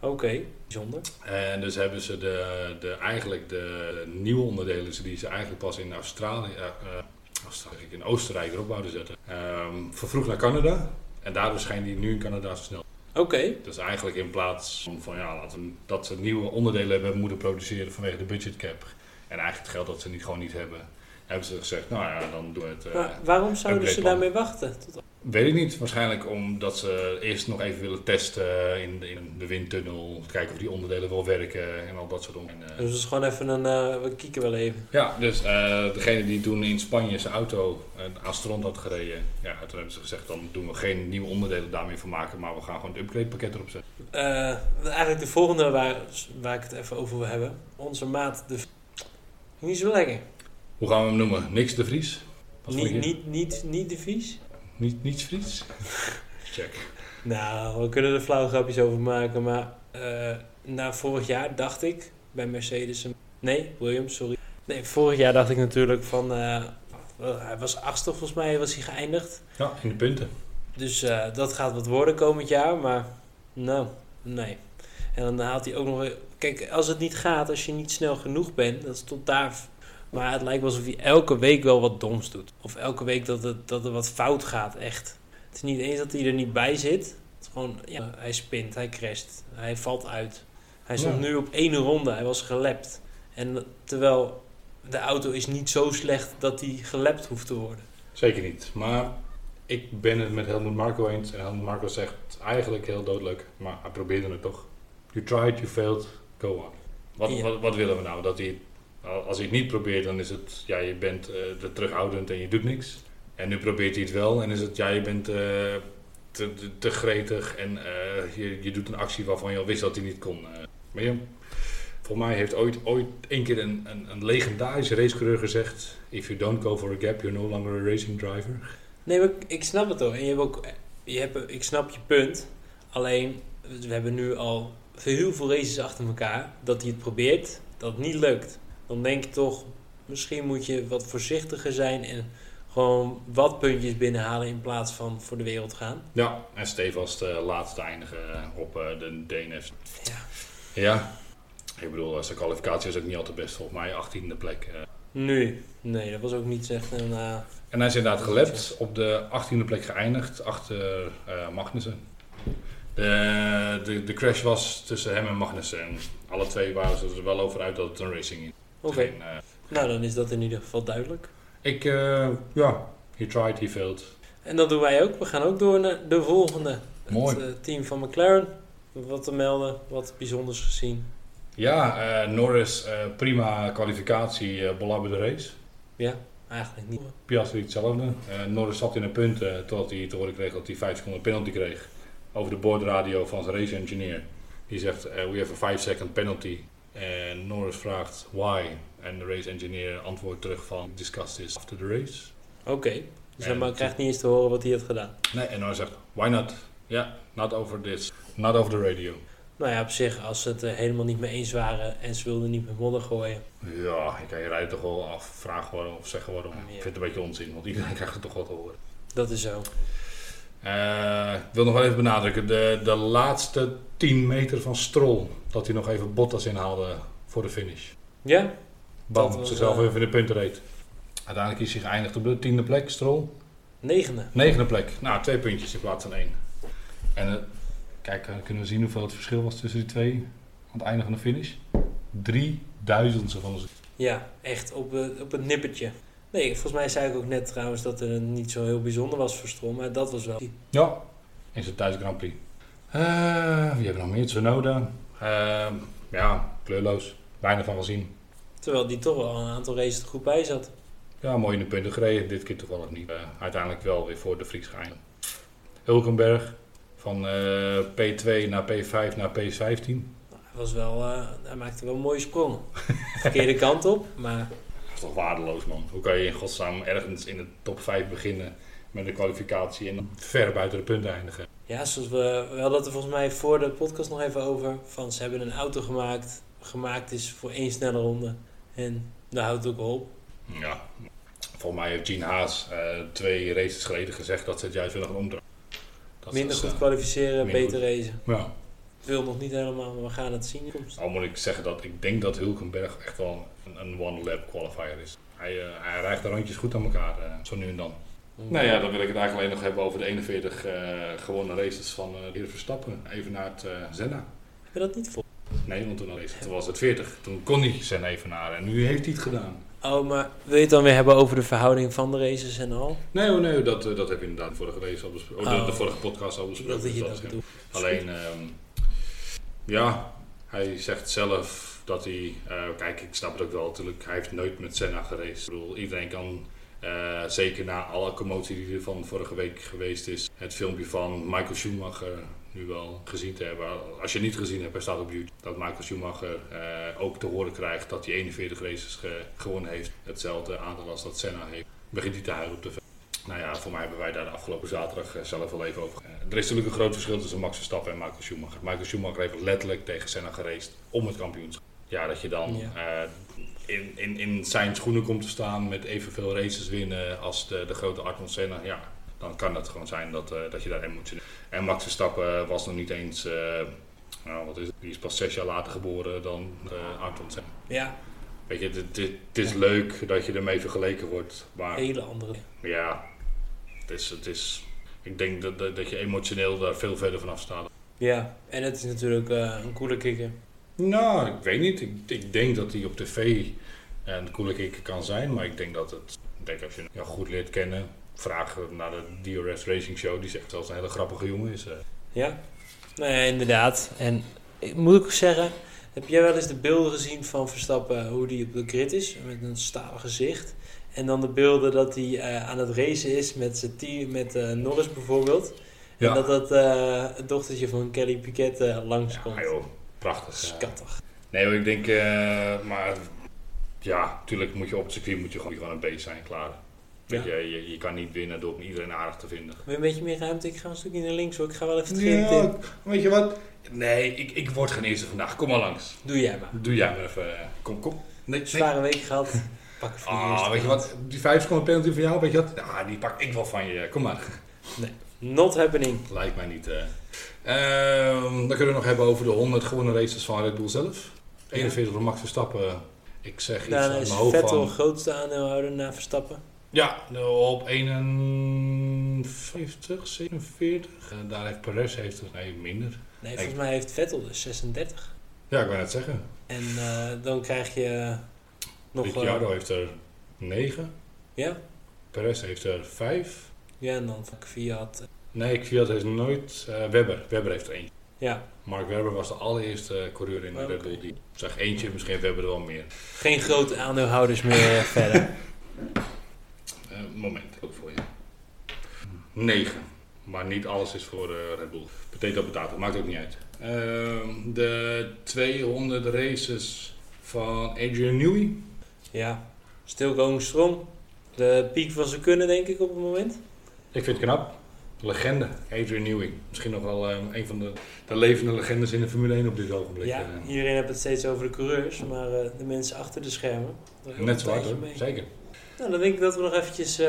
Oké, okay, bijzonder. En dus hebben ze de, de, eigenlijk de nieuwe onderdelen die ze eigenlijk pas in Australië, uh, in Oostenrijk erop wouden zetten, um, vervroegd naar Canada. En daardoor schijnen die nu in Canada snel. Oké. Okay. Dus eigenlijk in plaats van ja, laten, dat ze nieuwe onderdelen hebben moeten produceren vanwege de budgetcap. En eigenlijk het geld dat ze niet, gewoon niet hebben, hebben ze gezegd, nou ja, dan doen we het. Uh, maar waarom zouden ze daarmee wachten? Tot... Weet ik niet. Waarschijnlijk omdat ze eerst nog even willen testen in de, in de windtunnel. Kijken of die onderdelen wel werken en al dat soort dingen. Dus het is gewoon even een, uh, we kieken wel even. Ja, dus degene die toen in Spanje zijn auto aan strand had gereden. Ja, toen hebben ze gezegd, dan doen we geen nieuwe onderdelen daarmee van maken. Maar we gaan gewoon het upgrade pakket erop zetten. eigenlijk de volgende waar, waar ik het even over wil hebben. Onze maat de... Niet zo lekker. Hoe gaan we hem noemen? Niks de Vries? Niet, niet, niet, niet de Vries? Niet, niets Fries? Check. Nou, we kunnen er flauwe grapjes over maken, maar uh, na vorig jaar dacht ik bij Mercedes... Nee, Williams, sorry. Nee, vorig jaar dacht ik natuurlijk van... Uh, hij was achtste volgens mij, was hij geëindigd. Ja, in de punten. Dus uh, dat gaat wat worden komend jaar, maar nou, nee. En dan haalt hij ook nog... Kijk, als het niet gaat, als je niet snel genoeg bent, dat stond daar maar het lijkt wel alsof hij elke week wel wat doms doet. Of elke week dat, het, dat er wat fout gaat, echt. Het is niet eens dat hij er niet bij zit. Het is gewoon, ja, hij spint, hij crasht, hij valt uit. Hij stond nu op één ronde, hij was gelept. En terwijl de auto is niet zo slecht dat die gelapt hoeft te worden. Zeker niet. Maar ik ben het met Helmut Marko eens. En Helmut Marko zegt eigenlijk heel dodelijk, maar hij probeerde het toch. You tried, you failed, go on. Wat, Ja. wat, wat willen we nou? Dat hij, als hij het niet probeert, dan is het, ja, je bent te terughoudend en je doet niks. En nu probeert hij het wel en is het, ja, je bent eh, te, te, te gretig en eh, je, je doet een actie waarvan je al wist dat hij niet kon. maar ja, volgens mij heeft ooit, ooit één keer een, een, een legendarische racecoureur gezegd: If you don't go for a gap, you're no longer a racing driver. Nee, maar ik- ik snap het hoor. En je hebt ook, je hebt, ik snap je punt. Alleen, we hebben nu al heel veel races achter elkaar. Dat hij het probeert, dat het niet lukt. Dan denk je toch, misschien moet je wat voorzichtiger zijn en gewoon wat puntjes binnenhalen in plaats van voor de wereld gaan. Ja, en stevast eh laatste eindigen eh, op eh, de DNF. Ja. Ja, ik bedoel, zijn kwalificatie is ook niet altijd best. Volgens mij 18e plek. Nu, nee, dat was ook niet echt een... En hij is inderdaad gelept, op de 18e plek geëindigd, achter Magnussen. De, de, de crash was tussen hem en Magnussen. En alle twee waren ze er wel over uit dat het een racing is. Oké, eh, nou dan is dat in ieder geval duidelijk. ik, eh, ja, he tried, he failed. En dat doen wij ook. We gaan ook door naar de volgende. Mooi. Het eh, team van McLaren. Wat te melden, wat bijzonders gezien. Ja, Norris, prima kwalificatie, eh belabberde de race. Ja, eigenlijk niet. Piastri hetzelfde. Norris zat in een punt totdat hij te horen kreeg dat hij 5 seconden penalty kreeg. Over de boordradio van zijn race engineer. Die zegt, we have a 5 second penalty. En Norris vraagt, why? En de race engineer antwoordt terug van, discuss this after the race. Oké, dus En hij krijgt niet eens te horen wat hij had gedaan. Nee, en Norris zegt, why not? Ja, not over this. Not over the radio. Nou ja, op zich, als ze het helemaal niet mee eens waren en ze wilden niet met modder gooien. Ja, ik kan je rijden toch wel af, vragen waarom of zeggen waarom. Ja. Ik vind het een beetje onzin, want iedereen krijgt het toch wel te horen. Dat is zo. Eh, ik wil nog wel even benadrukken, de, de laatste 10 meter van Stroll, dat hij nog even Bottas inhaalde voor de finish. Ja? Bam, zichzelf eh, even in de punten reed. Uiteindelijk is hij geëindigd op de tiende plek, Stroll. Negende. Negende plek, nou twee puntjes in plaats van één. En eh, kijk, eh, kunnen we zien hoeveel het verschil was tussen die twee aan het einde van de finish? Drie duizendste van onze... Ja, echt op, op het nippertje. Nee, volgens mij zei ik ook net trouwens dat het niet zo heel bijzonder was voor Stroll, maar dat was wel. Ja, in zijn thuis Grand Prix. Eh, wie hebben we nog meer? Tsunoda. Eh, ja, kleurloos. Weinig van gezien. Terwijl die toch wel een aantal races er goed bij zat. Ja, mooi in de punten gereden. Dit keer toevallig niet. Eh, uiteindelijk wel weer voor de Fries geëindigd. Hulkenberg. Van eh, P2 naar P5 naar P15. Nou, Hij, was wel, hij maakte wel mooie sprongen. Verkeerde kant op, maar toch waardeloos, man. Hoe kan je in godsnaam ergens in de top 5 beginnen met een kwalificatie en ver buiten de punten eindigen? ja, zoals we, we hadden het er volgens mij voor de podcast nog even over. Van ze hebben een auto gemaakt, gemaakt is voor één snelle ronde. En daar houdt het ook op. Ja. Volgens mij heeft Gene Haas eh, twee races geleden gezegd dat ze het juist willen gaan omdraaien. Minder is, goed eh, kwalificeren, minder beter racen. Ja. Wil nog niet helemaal, maar we gaan het zien. in de toekomst. Al moet ik zeggen dat ik denk dat Hulkenberg echt wel een, een one-lap qualifier is. Hij, eh, hij rijgt de rondjes goed aan elkaar, eh, zo nu en dan. Nou ja, dan wil ik het eigenlijk alleen nog hebben over de 41 eh, gewonnen races van eh de heer Verstappen. Even naar het eh Senna. Heb je dat niet voor? Nee, want toen, al- toen was het 40. Toen kon hij Senna even naar en nu heeft hij het gedaan. Oh, maar wil je het dan weer hebben over de verhouding van de races en al? Nee, oh nee dat, dat heb je inderdaad de vorige, race al besproken. Oh. de, de vorige podcast al besproken. dat je dus dat. Alleen, ehm, ja, hij zegt zelf dat hij, eh, kijk, ik snap het ook wel natuurlijk, hij heeft nooit met Senna geraced. Ik bedoel, iedereen kan, eh, zeker na alle commotie die er van vorige week geweest is, het filmpje van Michael Schumacher nu wel gezien te hebben. Als je het niet gezien hebt, hij staat op YouTube, dat Michael Schumacher eh, ook te horen krijgt dat hij 41 races ge- gewonnen heeft. Hetzelfde aantal als dat Senna heeft. Begint hij te huilen op de nou ja, voor mij hebben wij daar de afgelopen zaterdag eh, zelf wel even over. Eh, er is natuurlijk een groot verschil tussen Max Verstappen en Michael Schumacher. Michael Schumacher heeft letterlijk tegen Senna geraced om het kampioenschap. Ja, dat je dan Ja. eh, in, in, in zijn schoenen komt te staan met evenveel races winnen als de, de grote Ayrton Senna. Ja, dan kan het gewoon zijn dat, dat je daar emotioneel... En Max Verstappen was nog niet eens... nou, wat is het? Die is pas zes jaar later geboren dan uh, Ayrton Senna. Ja, Weet je, het, het, het is leuk dat je ermee vergeleken wordt, maar... hele andere. Ja, het is, het is, ik denk dat, dat, dat je emotioneel daar veel verder vanaf staat. Ja, en het is natuurlijk eh, een coole kikker. Nou, ik weet niet. Ik, ik denk dat hij op tv en coole kikker kan zijn. Maar ik denk dat het, ik denk als je hem goed leert kennen, vraag naar de DRS Racing Show. Die zegt zelfs een hele grappige jongen is. Ja, nee, inderdaad. En moet ik ook zeggen, heb jij wel eens de beelden gezien van Verstappen, hoe die op de grid is, met een stalen gezicht? En dan de beelden dat hij uh, aan het racen is met zijn team, met uh, Norris bijvoorbeeld. Ja. En dat dat uh, het dochtertje van Kelly Piquet langskomt. Ja, joh, prachtig. Schattig. Nee, ik denk, maar ja, natuurlijk moet je op het circuit moet je gewoon, gewoon een beest zijn, klaar. Ja. Je, je, je, kan niet winnen door iedereen aardig te vinden. Wil je een beetje meer ruimte? Ik ga een stukje naar links hoor. Ik ga wel even het ja, Weet je wat? Nee, ik, ik word geen eerste vandaag. Kom maar langs. Doe jij maar. Doe jij maar even. Kom, kom. Nee, Zware week gehad. Pak het ah, weet je wat? Die 5 seconden penalty van jou, weet je wat? Ah, die pak ik wel van je. Kom maar. Nee, not happening. Lijkt mij niet. Uh. Uh, dan kunnen we nog hebben over de 100 gewone races van Red Bull zelf. 41 voor Max Verstappen. Ik zeg iets Dan is Vettel grootste aandeelhouder na Verstappen. Ja, op 51, 47. En daar heeft Perez heeft er nee, minder. Nee, volgens mij heeft Vettel dus 36. Ja, ik wou net zeggen. En uh, dan krijg je nog... Ricciardo uh, heeft er 9. Ja. Perez heeft er 5. Ja, en dan van Kvyat. Nee, Kvyat heeft nooit... Uh, Webber. Webber heeft er één. Ja. Mark Webber was de allereerste coureur in de Red Bull. Die zeg eentje, misschien Webber er wel meer. Geen grote aandeelhouders meer verder. Uh, moment, ook voor je. 9. Maar niet alles is voor uh, Red Bull. Potato, potato, maakt ook niet uit. Uh, de 200 races van Adrian Newey. Ja, still going strong. De piek van zijn kunnen, denk ik, op het moment. Ik vind het knap. Legende, Adrian Newey. Misschien nog wel uh, een van de, de, levende legendes in de Formule 1 op dit ogenblik. Ja, uh. iedereen heeft het steeds over de coureurs, maar uh, de mensen achter de schermen. Net zo hard, zeker. Nou, dan denk ik dat we nog eventjes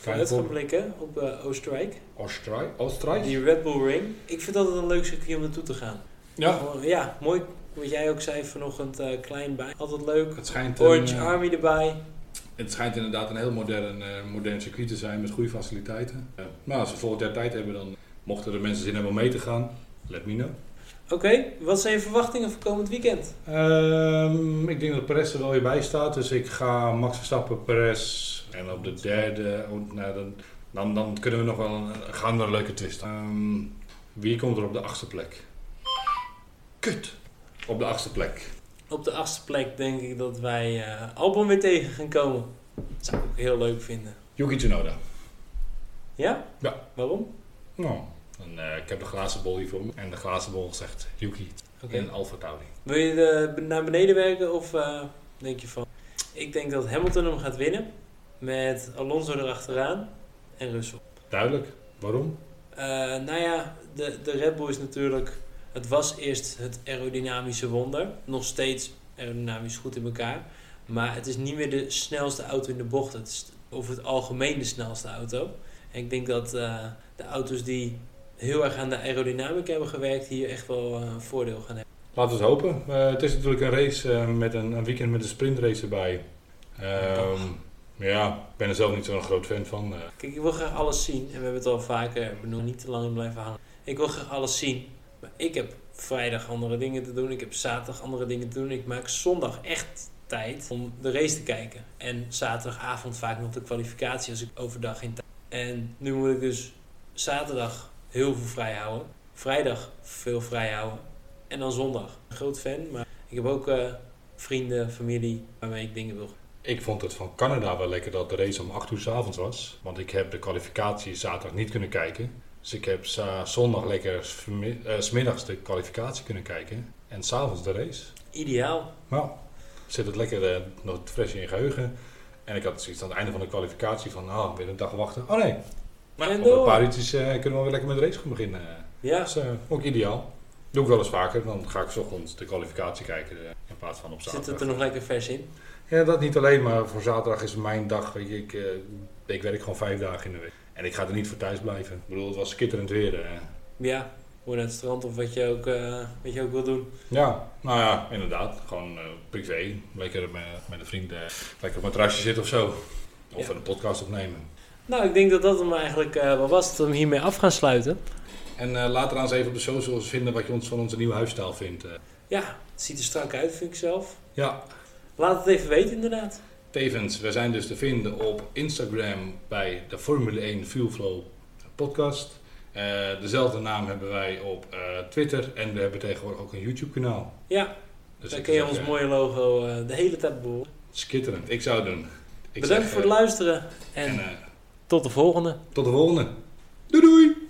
vooruit gaan blikken op Oostenrijk. Oostenrijk? Oostenrijk? Die Red Bull Ring. Ik vind dat een leuk circuit om naartoe te gaan. Ja. ja, mooi. Wat jij ook zei vanochtend, klein bij. Altijd leuk. Het schijnt Orange een, Army erbij. Het schijnt inderdaad een heel modern, uh, modern circuit te zijn met goede faciliteiten. Maar als we volgend jaar tijd hebben, dan mochten er mensen zin hebben om mee te gaan, let me know. Oké, wat zijn je verwachtingen voor komend weekend? Um, ik denk dat Perez er wel weer bij staat, dus ik ga Max Verstappen, Perez en op de derde, oh, nou, dan, dan, dan, kunnen we nog wel een, gaan een leuke twist. Um, wie komt er op de achtste plek? Kut! Op de achtste plek. Op de achtste plek denk ik dat wij uh, Albon weer tegen gaan komen. Dat zou ik ook heel leuk vinden. Yuki Tsunoda. Ja? Ja. Waarom? Nou, uh, ik heb de glazen bol hier voor me. En de glazen bol zegt Yuki okay. in Alfa Tauri. Wil je de, naar beneden werken of uh, denk je van... Ik denk dat Hamilton hem gaat winnen. Met Alonso erachteraan en Russell. Duidelijk. Waarom? nou ja, de, de Red Bull is natuurlijk het was eerst het aerodynamische wonder. Nog steeds aerodynamisch goed in elkaar. Maar het is niet meer de snelste auto in de bocht. Het is over het algemeen de snelste auto. En ik denk dat uh, de auto's die heel erg aan de aerodynamica hebben gewerkt, hier echt wel uh, een voordeel gaan hebben. Laten we het hopen. Uh, het is natuurlijk een race met een, een, weekend met een sprintrace erbij. Um, ja, ik ben er zelf niet zo'n groot fan van. Kijk, ik wil graag alles zien. En we hebben het al vaker benoemd, niet te lang in blijven hangen. Ik wil graag alles zien. Maar ik heb vrijdag andere dingen te doen. Ik heb zaterdag andere dingen te doen. Ik maak zondag echt tijd om de race te kijken. En zaterdagavond vaak nog de kwalificatie als ik overdag in tijd. En nu moet ik dus zaterdag heel veel vrij houden. Vrijdag veel vrij houden. En dan zondag. Groot fan, maar ik heb ook uh, vrienden, familie waarmee ik dingen wil. Ik vond het van Canada wel lekker dat de race om 8 uur s avonds was. Want ik heb de kwalificatie zaterdag niet kunnen kijken. Dus ik heb zondag lekker uh, smiddags de kwalificatie kunnen kijken. En s'avonds de race. Ideaal. Nou, zit het lekker uh, nog fris in je geheugen. En ik had zoiets aan het einde van de kwalificatie van, oh, weer een dag wachten. Oh nee, maar een paar uurtjes uh, kunnen we weer lekker met de race gaan beginnen. Ja. Dat is ook ideaal. Doe ik wel eens vaker. Dan ga ik s ochtends de kwalificatie kijken in plaats van op zaterdag. Zit het er nog lekker vers in? Ja, dat niet alleen. Maar voor zaterdag is mijn dag. Weet je, ik, ik werk gewoon vijf dagen in de week. En ik ga er niet voor thuis blijven. Ik bedoel, het was skitterend weer. Uh. Ja, gewoon naar het strand of wat je ook, uh, wat je ook wil doen. Ja, nou ja, inderdaad. Gewoon uh, privé. Lekker met, met een vriend lekker op een terrasje zitten of zo. Of een podcast opnemen. Nou, ik denk dat dat hem eigenlijk wel was. Dat we hiermee af gaan sluiten. En later aan eens even op de socials vinden wat je ons van onze nieuwe huisstijl vindt. Ja, het ziet er strak uit, vind ik zelf. Ja. Laat het even weten inderdaad. Tevens, we zijn dus te vinden op Instagram bij de Formule 1 Fuelflow podcast. Uh, dezelfde naam hebben wij op uh, Twitter en we hebben tegenwoordig ook een YouTube kanaal. Ja, dus dan kun je ons mooie logo uh, de hele tijd behoren. Skitterend, ik zou het doen. Ik Bedankt zeg, voor het luisteren en, en tot de volgende. Tot de volgende. Doei doei!